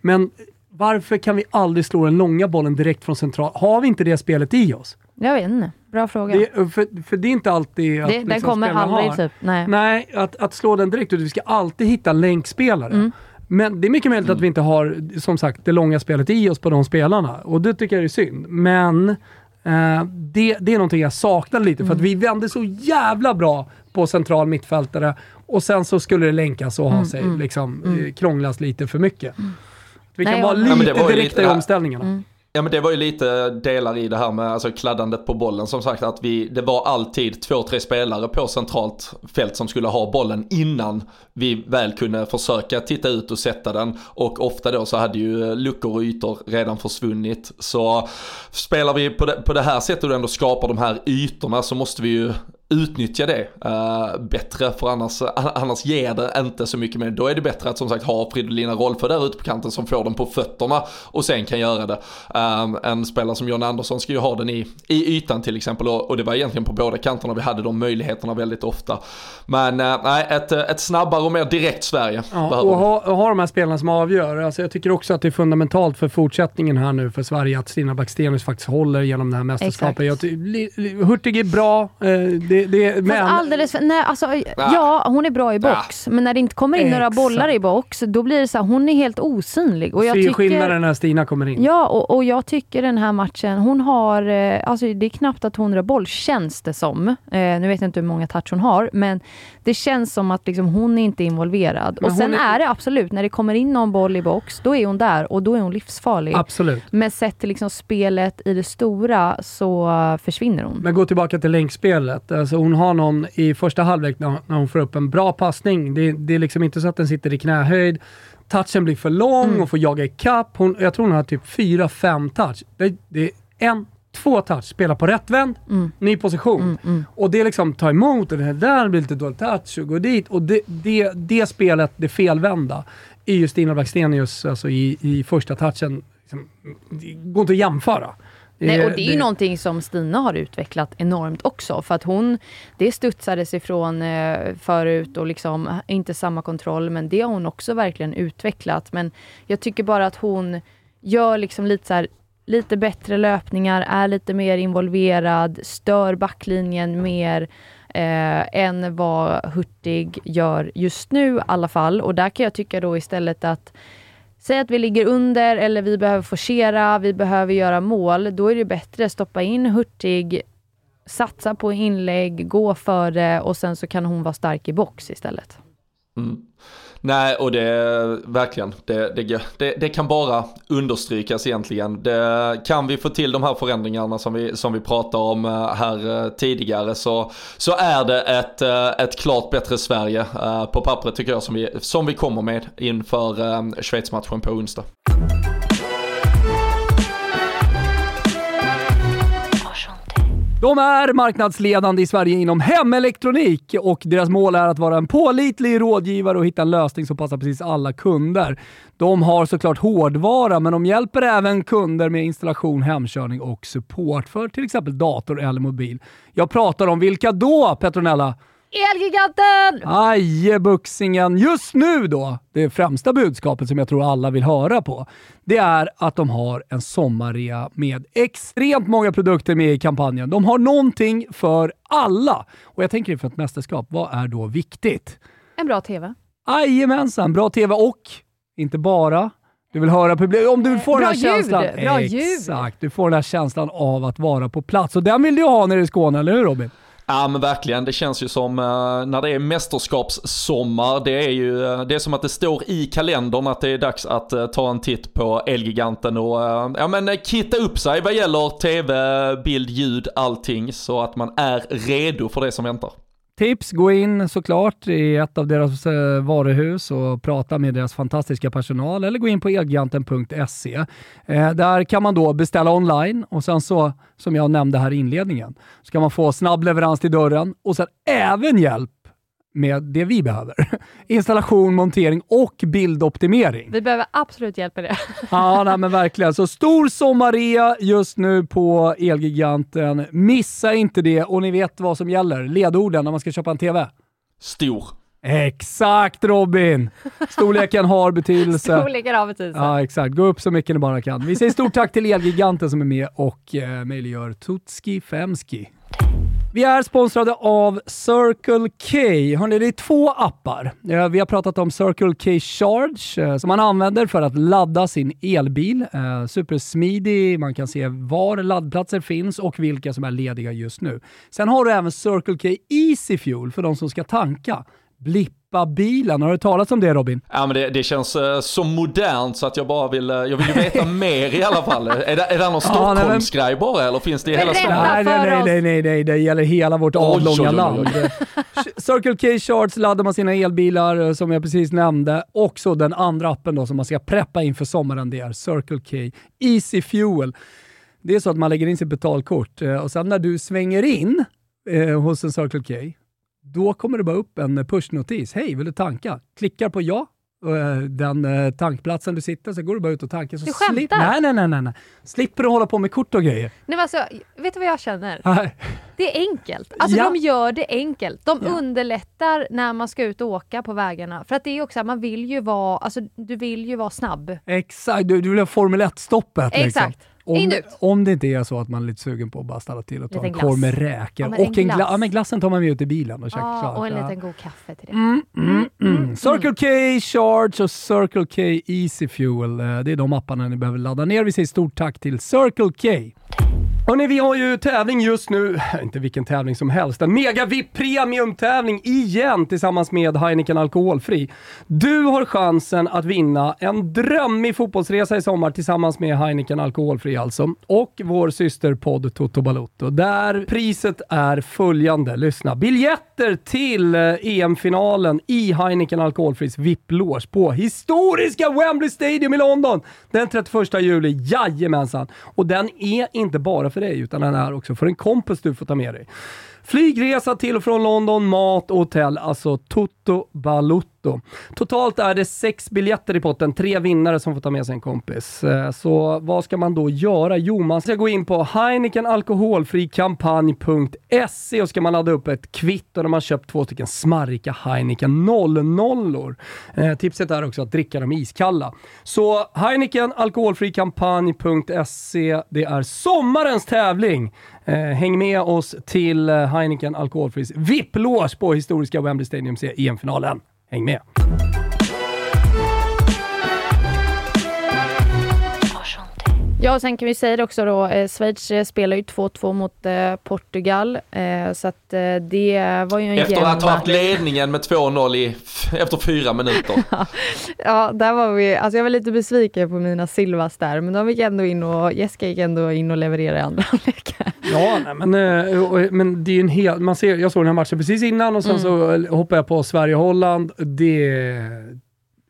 Men varför kan vi aldrig slå den långa bollen direkt från central? Har vi inte det spelet i oss? Jag vet inte. Bra fråga. Det, för, för det är inte alltid att Det, den liksom kommer aldrig har. typ. Nej. Nej, att, att slå den direkt ut. Vi ska alltid hitta länkspelare. Mm. Men det är mycket möjligt att vi inte har, som sagt, det långa spelet i oss på de spelarna. Och det tycker jag är synd. Men eh, det, det är någonting jag saknar lite, för att vi vände så jävla bra på central mittfältare och sen så skulle det länkas och ha sig, liksom, eh, krånglas lite för mycket. Vi kan Nej, vara jag- lite Ja, men det var ju direkta lite- i omställningarna. Mm. Ja men det var ju lite delar i det här med alltså, kladdandet på bollen. Som sagt att vi, det var alltid två, tre spelare på centralt fält som skulle ha bollen innan vi väl kunde försöka titta ut och sätta den. Och ofta då så hade ju luckor och ytor redan försvunnit. Så spelar vi på det, på det här sättet och ändå skapar de här ytorna så måste vi ju utnyttja det eh, bättre för annars, annars ger det inte så mycket mer. Då är det bättre att som sagt ha Fridolina Rolfö där ute på kanten som får den på fötterna och sen kan göra det. Um, en spelare som John Andersson ska ju ha den i, i ytan till exempel och, och det var egentligen på båda kanterna vi hade de möjligheterna väldigt ofta. Men eh, nej, ett, ett snabbare och mer direkt Sverige Ja, och ha, och ha de här spelarna som avgör. Alltså jag tycker också att det är fundamentalt för fortsättningen här nu för Sverige att Stina Blackstenius faktiskt håller genom det här mästerskapet. Jag, Hurtig är bra, eh, det, det, Fast men... alldeles för, nej, alltså, ja, hon är bra i box, men när det inte kommer in några Exakt. bollar i box, då blir det så här, hon är helt osynlig. Och jag ser tycker, skillnaden när Stina kommer in. Ja, och, och jag tycker den här matchen, hon har, eh, alltså det är knappt att hon rör boll, känns det som. Eh, nu vet jag inte hur många touch hon har, men det känns som att liksom, hon är inte involverad. Men och sen är- är... det absolut, när det kommer in någon boll i box, då är hon där och då är hon livsfarlig. Absolut. Men sett till liksom spelet i det stora så eh, försvinner hon. Men gå tillbaka till länkspelet. Alltså hon har någon i första halvlek när, hon får upp en bra passning. Det, det är liksom inte så att den sitter i knähöjd. Touchen blir för lång Mm. och får jaga ikapp. Hon, jag tror hon har typ 4-5 touch. Det, det är en, två touch, spela på rätt vänd, Mm. ny position. Och det är liksom ta emot och det här där blir lite dålig touch och gå dit. Och det, det, det spelet, det felvända, är ju Stina Blackstenius alltså i, i första touchen. Liksom, det går inte att jämföra. Nej, och det är ju det- någonting som Stina har utvecklat enormt också. För att hon, det studsades ifrån eh, förut och liksom inte samma kontroll, men det har hon också verkligen utvecklat. Men jag tycker bara att hon gör liksom lite så här, lite bättre löpningar, är lite mer involverad, stör backlinjen mer eh, än vad Hurtig gör just nu i alla fall. Och där kan jag tycka då istället att Säg att vi ligger under eller vi behöver forcera, vi behöver göra mål. Då är det bättre att stoppa in Hurtig, satsa på inlägg, gå före och sen så kan hon vara stark i box istället. Mm. Nej, och det verkligen, det, det, det, det kan bara understrykas egentligen. Det, kan vi få till de här förändringarna som vi, som vi pratade om eh, här eh, tidigare så, så är det ett, eh, ett klart bättre Sverige på pappret tycker jag som vi, som vi kommer med inför Schweiz-matchen på onsdag. De är marknadsledande i Sverige inom hemelektronik och deras mål är att vara en pålitlig rådgivare och hitta en lösning som passar precis alla kunder. De har såklart hårdvara, men de hjälper även kunder med installation, hemkörning och support för till exempel dator eller mobil. Jag pratar om vilka då, Petronella? Elgiganten! Ajebuxingen. Just nu då, det främsta budskapet som jag tror alla vill höra på, det är att de har en sommarrea med extremt många produkter med i kampanjen. De har någonting för alla. Och jag tänker inför ett mästerskap, vad är då viktigt? En bra TV. Jajamensan, bra TV och inte bara du vill höra publiken. Om du får Bra den här ljud, känslan. bra ljud. Exakt, du får den här känslan av att vara på plats. Och den vill du ha nere i Skåne, eller hur Robin? Ja men verkligen, det känns ju som eh, när det är mästerskapssommar, det är ju eh, det är som att det står i kalendern att det är dags att eh, ta en titt på Elgiganten och ja men kitta upp sig vad gäller tv, bild, ljud, allting så att man är redo för det som väntar. Tips, gå in såklart i ett av deras eh, varuhus och prata med deras fantastiska personal eller gå in på elgiganten.se. Eh, där kan man då beställa online och sen så, som jag nämnde här i inledningen, så kan man få snabb leverans till dörren och sen även hjälp med det vi behöver. [LAUGHS] Installation, montering och bildoptimering. Vi behöver absolut hjälp med det. [LAUGHS] Ja, nej, men verkligen. Så stor sommarrea just nu på Elgiganten. Missa inte det och ni vet vad som gäller. Ledorden när man ska köpa en TV. Stor. Exakt Robin! Storleken har betydelse. [LAUGHS] Storlekar av betydelse. Ja, exakt. Gå upp så mycket ni bara kan. Vi säger stort tack till Elgiganten som är med och eh, möjliggör Tutski Femski. Vi är sponsrade av Circle K. Hörrni, det är två appar. Eh, vi har pratat om Circle K Charge eh, som man använder för att ladda sin elbil. Eh, supersmidig, man kan se var laddplatser finns och vilka som är lediga just nu. Sen har du även Circle K Easy Fuel för de som ska tanka. Blipp bilen. Har du talat om det Robin? Ja men det, det känns eh, så modernt så att jag bara vill, eh, jag vill ju veta [LAUGHS] mer i alla fall. Är det, är det någon Ja, Stockholmsgrej bara eller finns det i hela. Sverige? Nej, nej, nej, nej, nej, nej, det gäller hela vårt avlånga land. [LAUGHS] Circle K Charge laddar man sina elbilar eh, som jag precis nämnde. Också den andra appen då som man ska preppa inför sommaren, det är Circle K Easy Fuel. Det är så att man lägger in sitt betalkort och sen när du svänger in eh, hos en Circle K, då kommer det bara upp en pushnotis. Hej, vill du tanka? Klickar på ja. eh, Den eh, tankplatsen du sitter, så går du bara ut och tankar. Så Du skämtar? nej, nej, nej, nej, nej. Slipper du hålla på med kort och grejer. Nej, men alltså, vet du vad jag känner? Nej. Det är enkelt. Alltså Ja. de gör det enkelt. De Ja. underlättar när man ska ut och åka på vägarna. För att det är också att man vill ju vara, alltså du vill ju vara snabb. Exakt, du, du vill ha Formel 1-stoppet. Liksom. Om, om det inte är så att man är lite sugen på att bara stanna till och ta Liten en glass. korv med räkor. Ja, och en glass. Ja, men glassen tar man med ut i bilen och käkar Ja, klart. och en liten god kaffe till det. Mm, mm, mm. Circle K Charge och Circle K Easy Fuel. eh, Det är de apparna ni behöver ladda ner. Vi säger stort tack till Circle K. Hörni, vi har ju tävling just nu, inte vilken tävling som helst, en Mega VIP Premium-tävling igen tillsammans med Heineken Alkoholfri. Du har chansen att vinna en drömmig fotbollsresa i sommar tillsammans med Heineken Alkoholfri alltså, och vår systerpodd Toto Balotto, där priset är följande. Lyssna. Biljetter till eh, EM-finalen i Heineken Alkoholfris VIP-loge på historiska Wembley Stadium i London den 31 juli. Jajamensan! Och den är inte bara för dig, utan den är också för en kompis du får ta med dig. Flygresa till och från London, mat och hotell, alltså Toto då. Totalt är det sex biljetter i potten, tre vinnare som får ta med sig en kompis. Eh, så vad ska man då göra? Jo, man ska gå in på heinekenalkoholfrikampanj.se och ska man ladda upp ett kvitto där man köpt två stycken smarrika Heineken 00 eh, Tipset är också att dricka dem iskalla. Så Heineken alkoholfrikampanj.se, det är sommarens tävling. Eh, häng med oss till eh, Heineken Alkoholfris VIP-loge på historiska Wembley Stadium C EM-finalen. Häng med! Ja, och sen kan vi säga det också då, eh, Schweiz eh, spelar ju 2-2 mot eh, Portugal, eh, så att eh, det var ju en Efter att ha haft ledningen med 2-0 i, efter fyra minuter. [LAUGHS] Ja, där var vi, alltså jag var lite besviken på mina Silvas där, men de gick ändå in och, Jessica gick ändå in och levererade i andra [LAUGHS] halvlek. Ja, nej, men, eh, men det är en hel, man ser, jag såg den här matchen precis innan och sen så eh, hoppade jag på Sverige-Holland. Det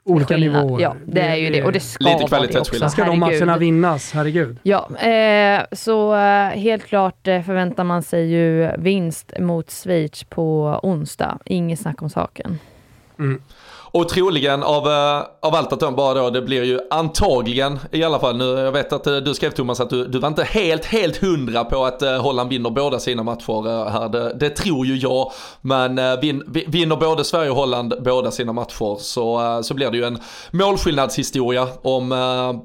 olika skillnad. nivåer. Ja, det är ju det. Och det ska Lite kvalitetsskillnad. Ska de matcherna vinnas? Herregud. Ja, eh, så eh, helt klart eh, förväntar man sig ju vinst mot Schweiz på onsdag. Inget snack om saken. Och troligen av, eh, av allt att döma bara då, det blir ju antagligen i alla fall nu, jag vet att eh, du skrev Thomas att du, du var inte helt, helt hundra på att eh, Holland vinner båda sina matcher här. Det, det tror ju jag, men vin, vinner både Sverige och Holland båda sina matcher så, så blir det ju en målskillnadshistoria om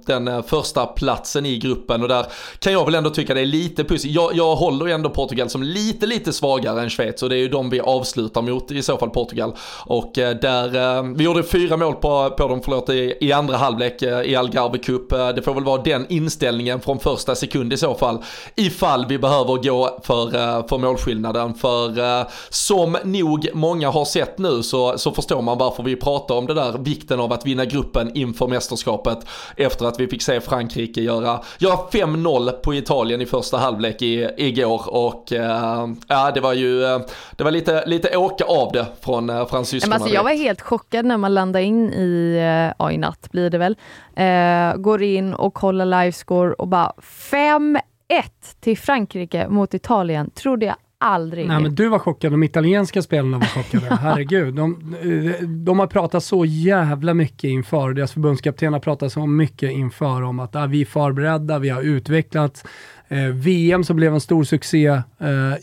den första platsen i gruppen och där kan jag väl ändå tycka det är lite pussigt. Jag, jag håller ju ändå Portugal som lite, lite svagare än Schweiz och det är ju de vi avslutar mot i så fall Portugal. Och där, vi gjorde fyra mål på, på dem, förlåt, i, i andra halvlek eh, i Algarve Cup. Eh, Det får väl vara den inställningen från första sekund i så fall. Ifall vi behöver gå för, eh, för målskillnaden. För som nog många har sett nu så, så förstår man varför vi pratar om det där vikten av att vinna gruppen inför mästerskapet. Efter att vi fick se Frankrike göra, göra 5-0 på Italien i första halvlek i, igår. Och ja, det var ju, det var lite, lite åka av det från Men fransyskorna. alltså, jag var helt chockad när man landade in i, eh, ja i natt blir det väl, eh, går in och kollar livescore och bara 5-1 till Frankrike mot Italien. Trodde jag aldrig. Nej, men du var chockad, de italienska spelarna var chockade. [LAUGHS] Herregud. De, eh, de har pratat så jävla mycket inför, deras förbundskapten har pratat så mycket inför om att ah, vi är förberedda, vi har utvecklats. Eh, VM som blev en stor succé eh,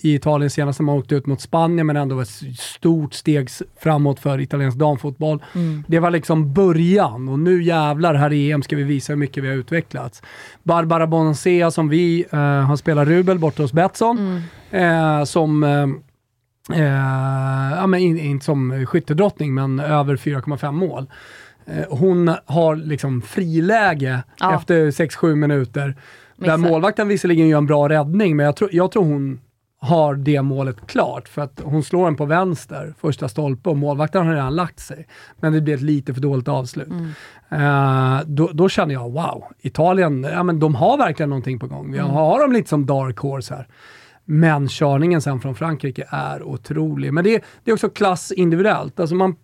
i Italien senast när man åkte ut mot Spanien, men ändå var ett stort steg framåt för italiensk damfotboll. Det var liksom början och nu jävlar här i EM ska vi visa hur mycket vi har utvecklats. Barbara Bonacea som vi eh, har spelat rubel borta hos Betsson, eh, som eh, Eh, ja, men in, inte som skyttedrottning, men över 4,5 mål. Hon har liksom friläge Ja. efter 6-7 minuter. Där målvakten visserligen gör en bra räddning, men jag, tror jag tror hon har det målet klart. För att hon slår den på vänster, första stolpe, och målvakten har redan lagt sig. Men det blir ett lite för dåligt avslut. Eh, då, då känner jag, wow, Italien, ja, men de har verkligen någonting på gång. Vi har dem lite som dark horse här. Men körningen sen från Frankrike är otrolig. Men det, det är också klass individuellt. Alltså man,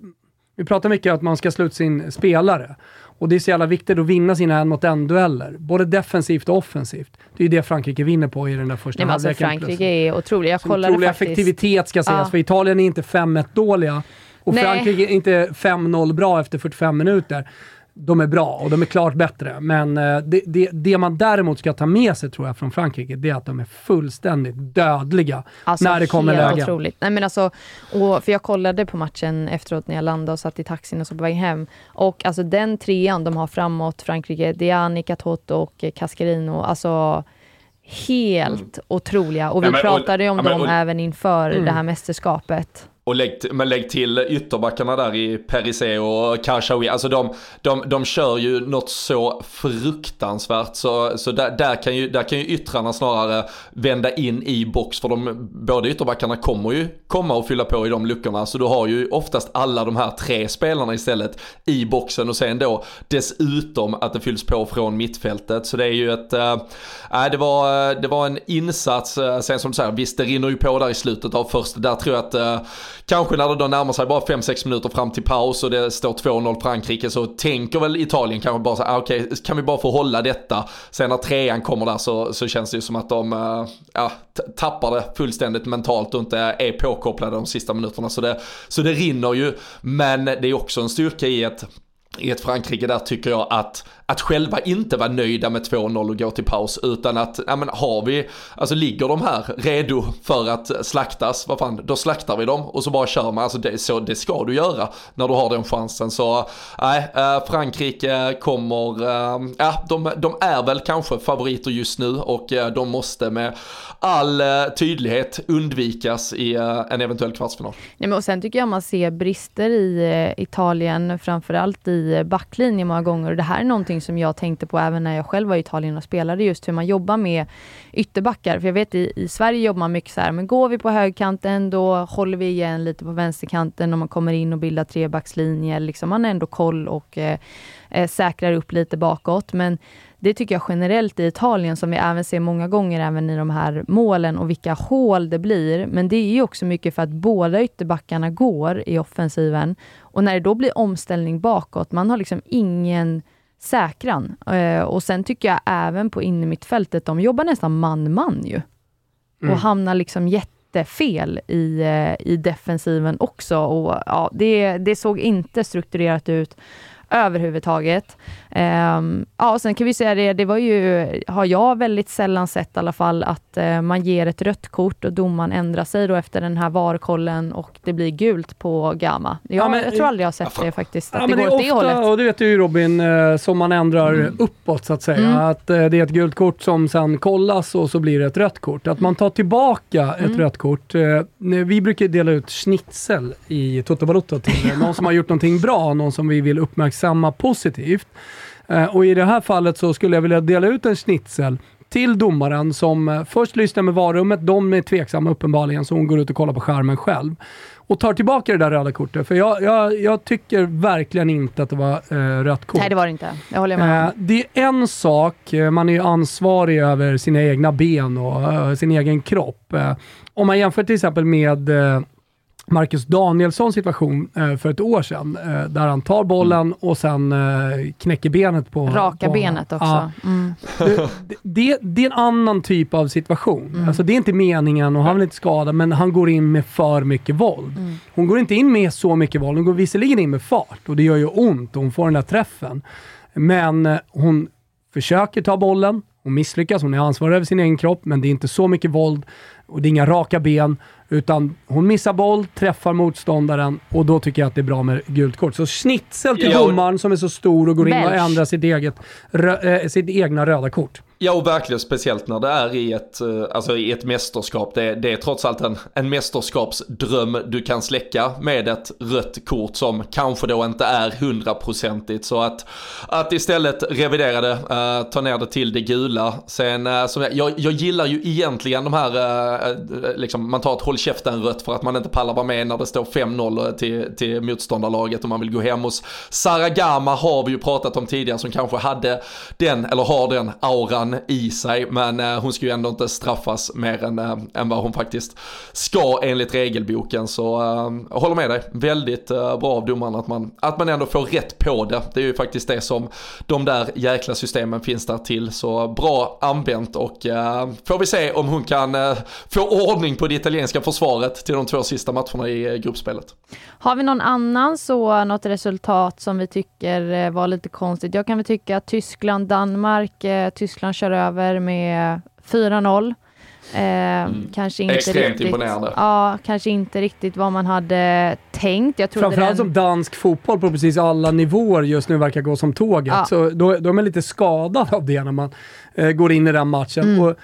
vi pratar mycket om att man ska sluta sin spelare. Och det är så jävla viktigt att vinna sina en mot en dueller. Både defensivt och offensivt. Det är ju det Frankrike vinner på i den där första Nej, alltså, halvleken Frankrike plötsligt. är otrolig. Jag kollade otrolig faktiskt. effektivitet ska sägas, Ja. för Italien är inte 5-1 dåliga. Och Nej. Frankrike är inte 5-0 bra efter 45 minuter. De är bra och de är klart bättre. Men eh, det, det, det man däremot ska ta med sig tror jag från Frankrike, det är att de är fullständigt dödliga Alltså, när det kommer lägen. Otroligt. Nej, men alltså, och, för jag kollade på matchen efteråt när jag landade och satt i taxin och så på väg hem. Och alltså den trean de har framåt, Frankrike, det är Annika Toto och Cascarino. Alltså helt otroliga. Och vi Nej, men- pratade ju om ja, dem och- även inför Mm. det här mästerskapet. Och lägg, men lägg till ytterbackarna där i Perisé och Karshawi. Alltså de, de, de kör ju något så fruktansvärt. Så, så där, där, kan ju, där kan ju yttrarna snarare vända in i box. För de, båda ytterbackarna kommer ju komma och fylla på i de luckorna. Så du har ju oftast alla de här tre spelarna istället i boxen. Och sen då dessutom att det fylls på från mittfältet. Så det är ju ett... Äh, det, var, det var en insats. Eh, sen som du säger, visst det rinner ju på där i slutet av första. Där tror jag att äh, Kanske när det då närmar sig bara 5-6 minuter fram till paus och det står 2-0 Frankrike så tänker väl Italien kanske bara så här, okej, okej, kan vi bara få hålla detta? Sen när trean kommer där så, så känns det ju som att de eh, ja, tappar det fullständigt mentalt och inte är påkopplade de sista minuterna. Så det, så det rinner ju, men det är också en styrka i ett i ett Frankrike där tycker jag att, att själva inte vara nöjda med 2-0 och gå till paus utan att, ja men har vi, alltså ligger de här redo för att slaktas, vad fan, då slaktar vi dem och så bara kör man, alltså det, så, det ska du göra när du har den chansen så, nej, äh, Frankrike kommer, äh, ja de, de är väl kanske favoriter just nu och äh, de måste med all äh, tydlighet undvikas i äh, en eventuell kvartsfinal. Nej, men och sen tycker jag man ser brister i Italien, framförallt i backlinjen många gånger. Och det här är någonting som jag tänkte på även när jag själv var i Italien och spelade, just hur man jobbar med ytterbackar. För jag vet i, i Sverige jobbar man mycket så här, men går vi på högkanten då håller vi igen lite på vänsterkanten och man kommer in och bildar trebackslinje. Liksom man har ändå koll och eh, eh, säkrar upp lite bakåt. Men det tycker jag generellt i Italien, som vi även ser många gånger även i de här målen och vilka hål det blir. Men det är ju också mycket för att båda ytterbackarna går i offensiven. Och när det då blir omställning bakåt, man har liksom ingen säkran. Eh, och sen tycker jag även på innermittfältet, de jobbar nästan man-man ju. Och Mm. hamnar liksom jättefel i, eh, i defensiven också. Och, ja, det, det såg inte strukturerat ut överhuvudtaget. Ehm, ja, och sen kan vi säga det, det var ju, har jag väldigt sällan sett i alla fall, att eh, man ger ett rött kort och domaren ändrar sig då efter den här VAR-kollen och det blir gult på Gama. Jag, Ja, men- jag tror aldrig jag har sett det faktiskt, att Ja, det går åt det är ofta, hållet. och det vet du ju Robin, eh, som man ändrar Mm. uppåt så att säga. Mm. Att eh, det är ett gult kort som sen kollas och så blir det ett rött kort. Att man tar tillbaka ett Mm. rött kort. Vi brukar dela ut schnitzel i Toto Balotto till [LAUGHS] någon som har gjort någonting bra, någon som vi vill uppmärksamma positivt. Eh, och i det här fallet så skulle jag vilja dela ut en schnitzel till domaren som eh, först lyssnar med varummet, de är tveksamma uppenbarligen, så hon går ut och kollar på skärmen själv. Och tar tillbaka det där röda kortet, för jag, jag, jag tycker verkligen inte att det var eh, rött kort. Nej, det var det inte. Det håller jag med Eh, det är en sak, eh, man är ju ansvarig över sina egna ben och eh, sin egen kropp. Om man jämför till exempel med Marcus Danielssons situation eh, för ett år sedan, eh, där han tar bollen och sen eh, knäcker benet på... Raka på benet också. Ja, Mm. det, det, det är en annan typ av situation. Mm. Alltså det är inte meningen och han vill inte skada, men han går in med för mycket våld. Mm. Hon går inte in med så mycket våld, hon går visserligen in med fart och det gör ju ont och hon får den där träffen. Men hon försöker ta bollen, hon misslyckas, hon är ansvarig över sin egen kropp, men det är inte så mycket våld och det är inga raka ben, utan hon missar boll, träffar motståndaren och då tycker jag att det är bra med gult kort. Så schnitzel till domaren som är så stor och går in och ändrar sitt, eget, rö, eh, sitt egna röda kort. Ja och verkligen speciellt när det är i ett, eh, alltså i ett mästerskap. Det, det är trots allt en, en mästerskapsdröm du kan släcka med ett rött kort som kanske då inte är hundraprocentigt. Så att, att istället revidera det, uh, ta ner det till det gula. Sen, uh, som jag, jag, jag gillar ju egentligen de här, uh, liksom, man tar ett håll käften rött för att man inte pallar vara med när det står 5-0 till, till motståndarlaget och man vill gå hem hos Saragama har vi ju pratat om tidigare som kanske hade den, eller har den auran i sig. Men eh, hon ska ju ändå inte straffas mer än, eh, än vad hon faktiskt ska enligt regelboken. Så eh, jag håller med dig, väldigt eh, bra av domaren att man, att man ändå får rätt på det. Det är ju faktiskt det som de där jäkla systemen finns där till. Så bra använt och eh, får vi se om hon kan eh, få ordning på det italienska försvaret till de två sista matcherna i eh, gruppspelet. Har vi någon annan så något resultat som vi tycker eh, var lite konstigt? Jag kan väl tycka att Tyskland, Danmark, eh, Tyskland kör över med 4-0. Eh, Kanske inte Mm. Extremt riktigt, imponerande. Ja, kanske inte riktigt vad man hade tänkt. Jag Framförallt den, som dansk fotboll på precis alla nivåer just nu verkar gå som tåget. Ja. Så då, då är man lite skadad av det när man eh, går in i den matchen. Mm. Och,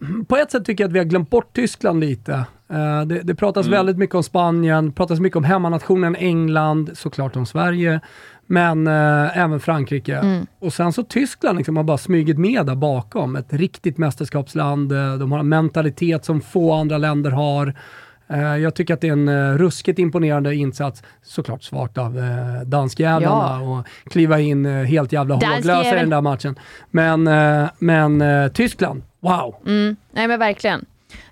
mm, på ett sätt tycker jag att vi har glömt bort Tyskland lite. Eh, det, det pratas Mm. väldigt mycket om Spanien, pratas mycket om hemmanationen England, såklart om Sverige, men eh, även Frankrike. Mm. Och sen så Tyskland liksom har bara smugit med där bakom. Ett riktigt mästerskapsland. eh, De har en mentalitet som få andra länder har. Eh, Jag tycker att det är en eh, ruskigt imponerande insats. Såklart svagt av eh, danskjävlarna och kliva in eh, helt jävla håglösa i den där matchen. Men, eh, men Tyskland, wow! Mm, nej men verkligen.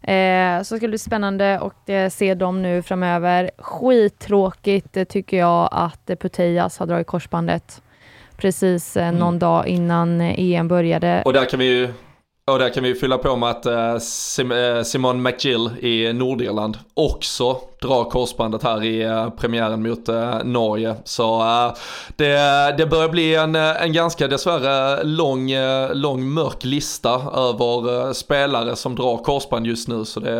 Eh, så ska det bli spännande att eh, se dem nu framöver. Skittråkigt eh, tycker jag att eh, Putellas har dragit korsbandet precis eh, någon dag innan EM började. Och där kan vi ju och där kan vi fylla på med att eh, Simon McGill i Nordirland också drar korsbandet här i eh, premiären mot eh, Norge. Så eh, det, det börjar bli en, en ganska dessvärre lång, lång mörk lista över spelare som drar korsband just nu. Så det,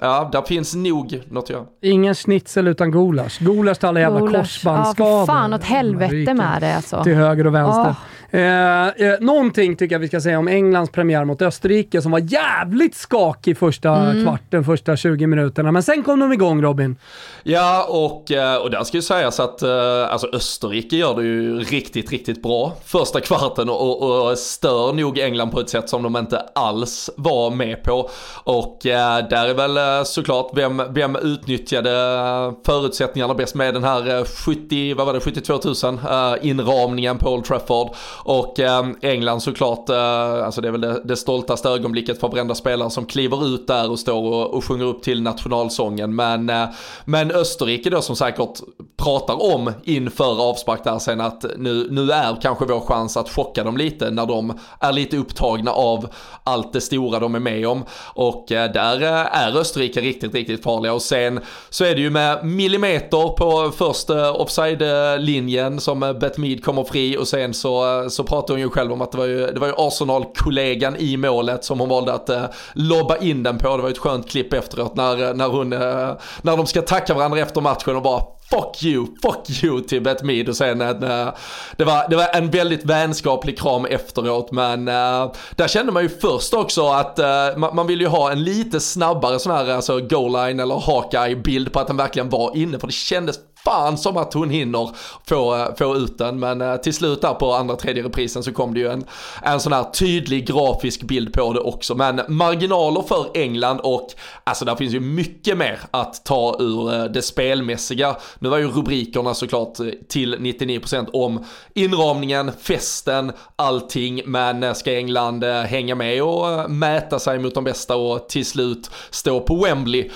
ja, där finns nog något att göra. Ingen schnitzel utan gulasch. Gulasch till alla jävla korsbandsskador. Ja, fan åt helvete med det alltså. Till höger och vänster. Åh. Eh, eh, någonting tycker jag vi ska säga om Englands premiär mot Österrike som var jävligt skakig första Mm. kvarten, första 20 minuterna. Men sen kom de igång säsong Robin. Ja, och, eh, och där ska ju sägas att eh, alltså Österrike gör det ju riktigt, riktigt bra första kvarten och, och stör nog England på ett sätt som de inte alls var med på. Och eh, där är väl såklart vem, vem utnyttjade förutsättningarna bäst med den här 70, vad var det, 72 000 inramningen på Old Trafford. Och England såklart, alltså det är väl det, det stoltaste ögonblicket för varenda spelare som kliver ut där och står och, och sjunger upp till nationalsången. Men, Eh, men Österrike då som säkert pratar om inför avspark där sen att nu, nu är kanske vår chans att chocka dem lite när de är lite upptagna av allt det stora de är med om. Och eh, där eh, är Österrike riktigt, riktigt farliga. Och sen så är det ju med millimeter på första offside-linjen som eh, Betmid kommer fri och sen så, så pratar hon ju själv om att det var ju, det var ju Arsenal-kollegan i målet som hon valde att lobba in den på. Det var ju ett skönt klipp efteråt när, när, hon, när de ska tacka varandra efter matchen och bara fuck you, fuck you till Beth Mead och sen en, uh, det, var, det var en väldigt vänskaplig kram efteråt men uh, där kände man ju först också att eh, uh, man, man, vill ju ha en lite snabbare sån här alltså goal line eller Hawkeye bild på att den verkligen var inne för det kändes fan som att hon hinner få, få ut den. Men till slut där på andra tredje reprisen så kom det ju en, en sån här tydlig grafisk bild på det också. Men marginaler för England och alltså där finns ju mycket mer att ta ur det spelmässiga. Nu var ju rubrikerna såklart eh, till 99% om inramningen, festen, allting. Men ska England hänga med och mäta sig mot de bästa och till slut stå på Wembley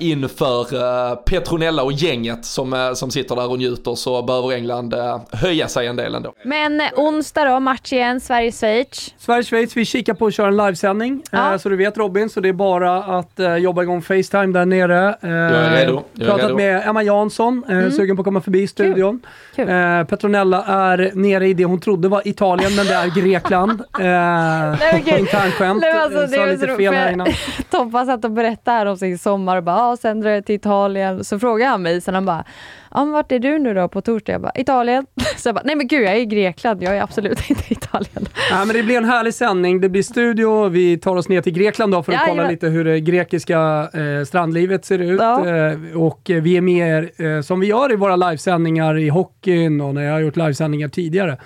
inför Petronella och gänget som som, eh, sitter där och njuter så behöver England eh, höja sig en del ändå. Men eh, onsdag då, match igen, Sverige-Schweiz. Sverige-Schweiz, vi kikar på att köra en livesändning. Ja. så du vet Robin, så det är bara att jobba igång Facetime där nere. jag är redo. Jag pratat redo. med Emma Jansson, mm. sugen på att komma förbi studion. Kul. Kul. Petronella är nere i det hon trodde var Italien, men det är Grekland. [LAUGHS] eh, Internskämt. Alltså, det var lite fel här innan. [LAUGHS] Toppa satt och berättade om sin sommar och bara, sen drar jag till Italien. Så frågade han mig, sen han bara, ja, men vart är du nu då på torsdag? Jag bara, Italien. [LAUGHS] Så jag bara, nej men gud jag är i Grekland, jag är absolut [LAUGHS] inte i Italien. Ja, men det blir en härlig sändning, det blir studio, vi tar oss ner till Grekland då för att ja, kolla lite hur det grekiska eh, strandlivet ser ut. Ja. Eh, och vi är med eh, som vi gör i våra livesändningar i hockeyn och när jag har gjort livesändningar tidigare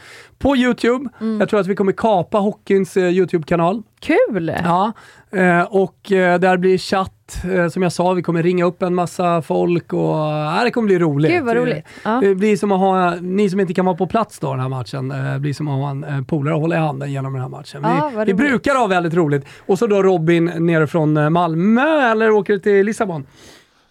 på YouTube. Mm. Jag tror att vi kommer kapa hockeyns eh, YouTube-kanal. Kul! Ja, eh, och eh, där blir chatt. Eh, som jag sa, vi kommer ringa upp en massa folk och äh, det kommer bli roligt. Gud vad roligt. Ja. Det blir som att ha, ni som inte kan vara på plats då den här matchen, det blir som att ha en polare att hålla i handen genom den här matchen. Ja, vi, vi brukar ha väldigt roligt. Och så då Robin nere från Malmö, eller åker till Lissabon?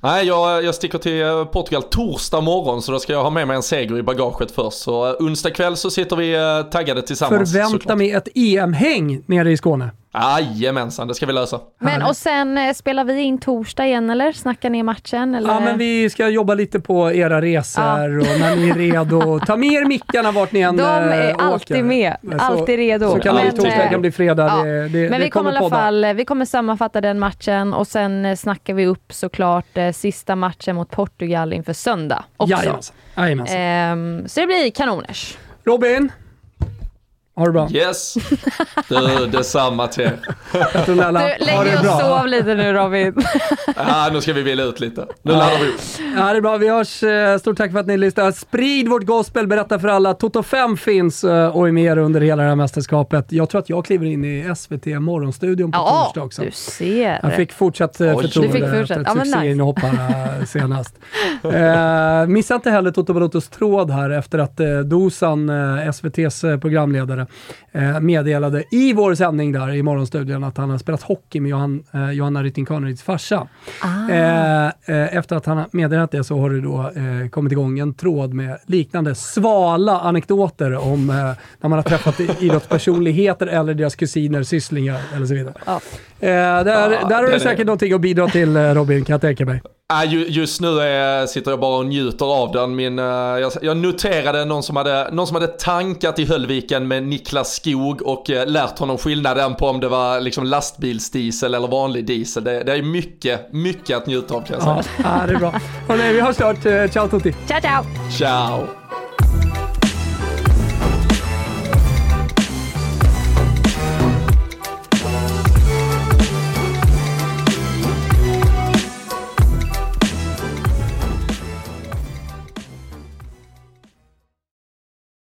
Nej, jag, jag sticker till eh, Portugal torsdag morgon så då ska jag ha med mig en seger i bagaget först. Så uh, onsdag kväll så sitter vi uh, taggade tillsammans. Förvänta mig ett EM-häng nere i Skåne. Jajamensan, det ska vi lösa. Men och sen eh, spelar vi in torsdag igen eller? Snackar ner matchen? Eller? Ja, men vi ska jobba lite på era resor ja. och när ni är redo. Ta med er mickarna vart ni än De är åker. alltid med, så, alltid redo. Så kan men, torsdag kan bli fredag. Ja. Det, det, men vi kommer, kommer i alla fall, vi kommer sammanfatta den matchen och sen snackar vi upp såklart eh, sista matchen mot Portugal inför söndag också. Jajamensan. Jajamensan. Ehm, så det blir kanoners. Robin, ha det bra. Yes. Du, detsamma till er. Du, lägg och sov lite nu Robin. [LAUGHS] ja, nu ska vi vila ut lite. Nu laddar vi upp. Ja, det är bra. Vi hörs. Eh, stort tack för att ni lyssnar. Sprid vårt gospel, berätta för alla. Toto 5 finns eh, och är med under hela det här mästerskapet. Jag tror att jag kliver in i SVT Morgonstudion på ja, torsdag också. du ser. Jag fick fortsatt eh, förtroende du fick fortsatt. efter ett succéinhopp här senast. uh, missa inte heller Toto Balotos tråd här efter att uh, Dosan, uh, SVTs programledare, eh, meddelade i vår sändning där i Morgonstudion att han har spelat hockey med Johan, eh, Johanna Rytting Kanerits farsa. Ah. Eh, eh, efter att han har meddelat det så har det då eh, kommit igång en tråd med liknande svala anekdoter om eh, när man har träffat [LAUGHS] idrottspersonligheter eller deras kusiner, sysslingar eller så vidare. Ah. där, ah, där har du säkert någonting att bidra till Robin, kan jag tänka mig. Just nu är, sitter jag bara och njuter av den. Min, eh, jag, noterade någon som, hade, någon som hade tankat i Höllviken med Niklas Skog och eh, lärt honom skillnaden på om det var liksom lastbilsdiesel eller vanlig diesel. Det, det är mycket, mycket att njuta av kan jag säga. Ja, [LAUGHS] det är bra. Hörrni, vi hörs snart. Eh, ciao tutti. Ciao, ciao. Ciao.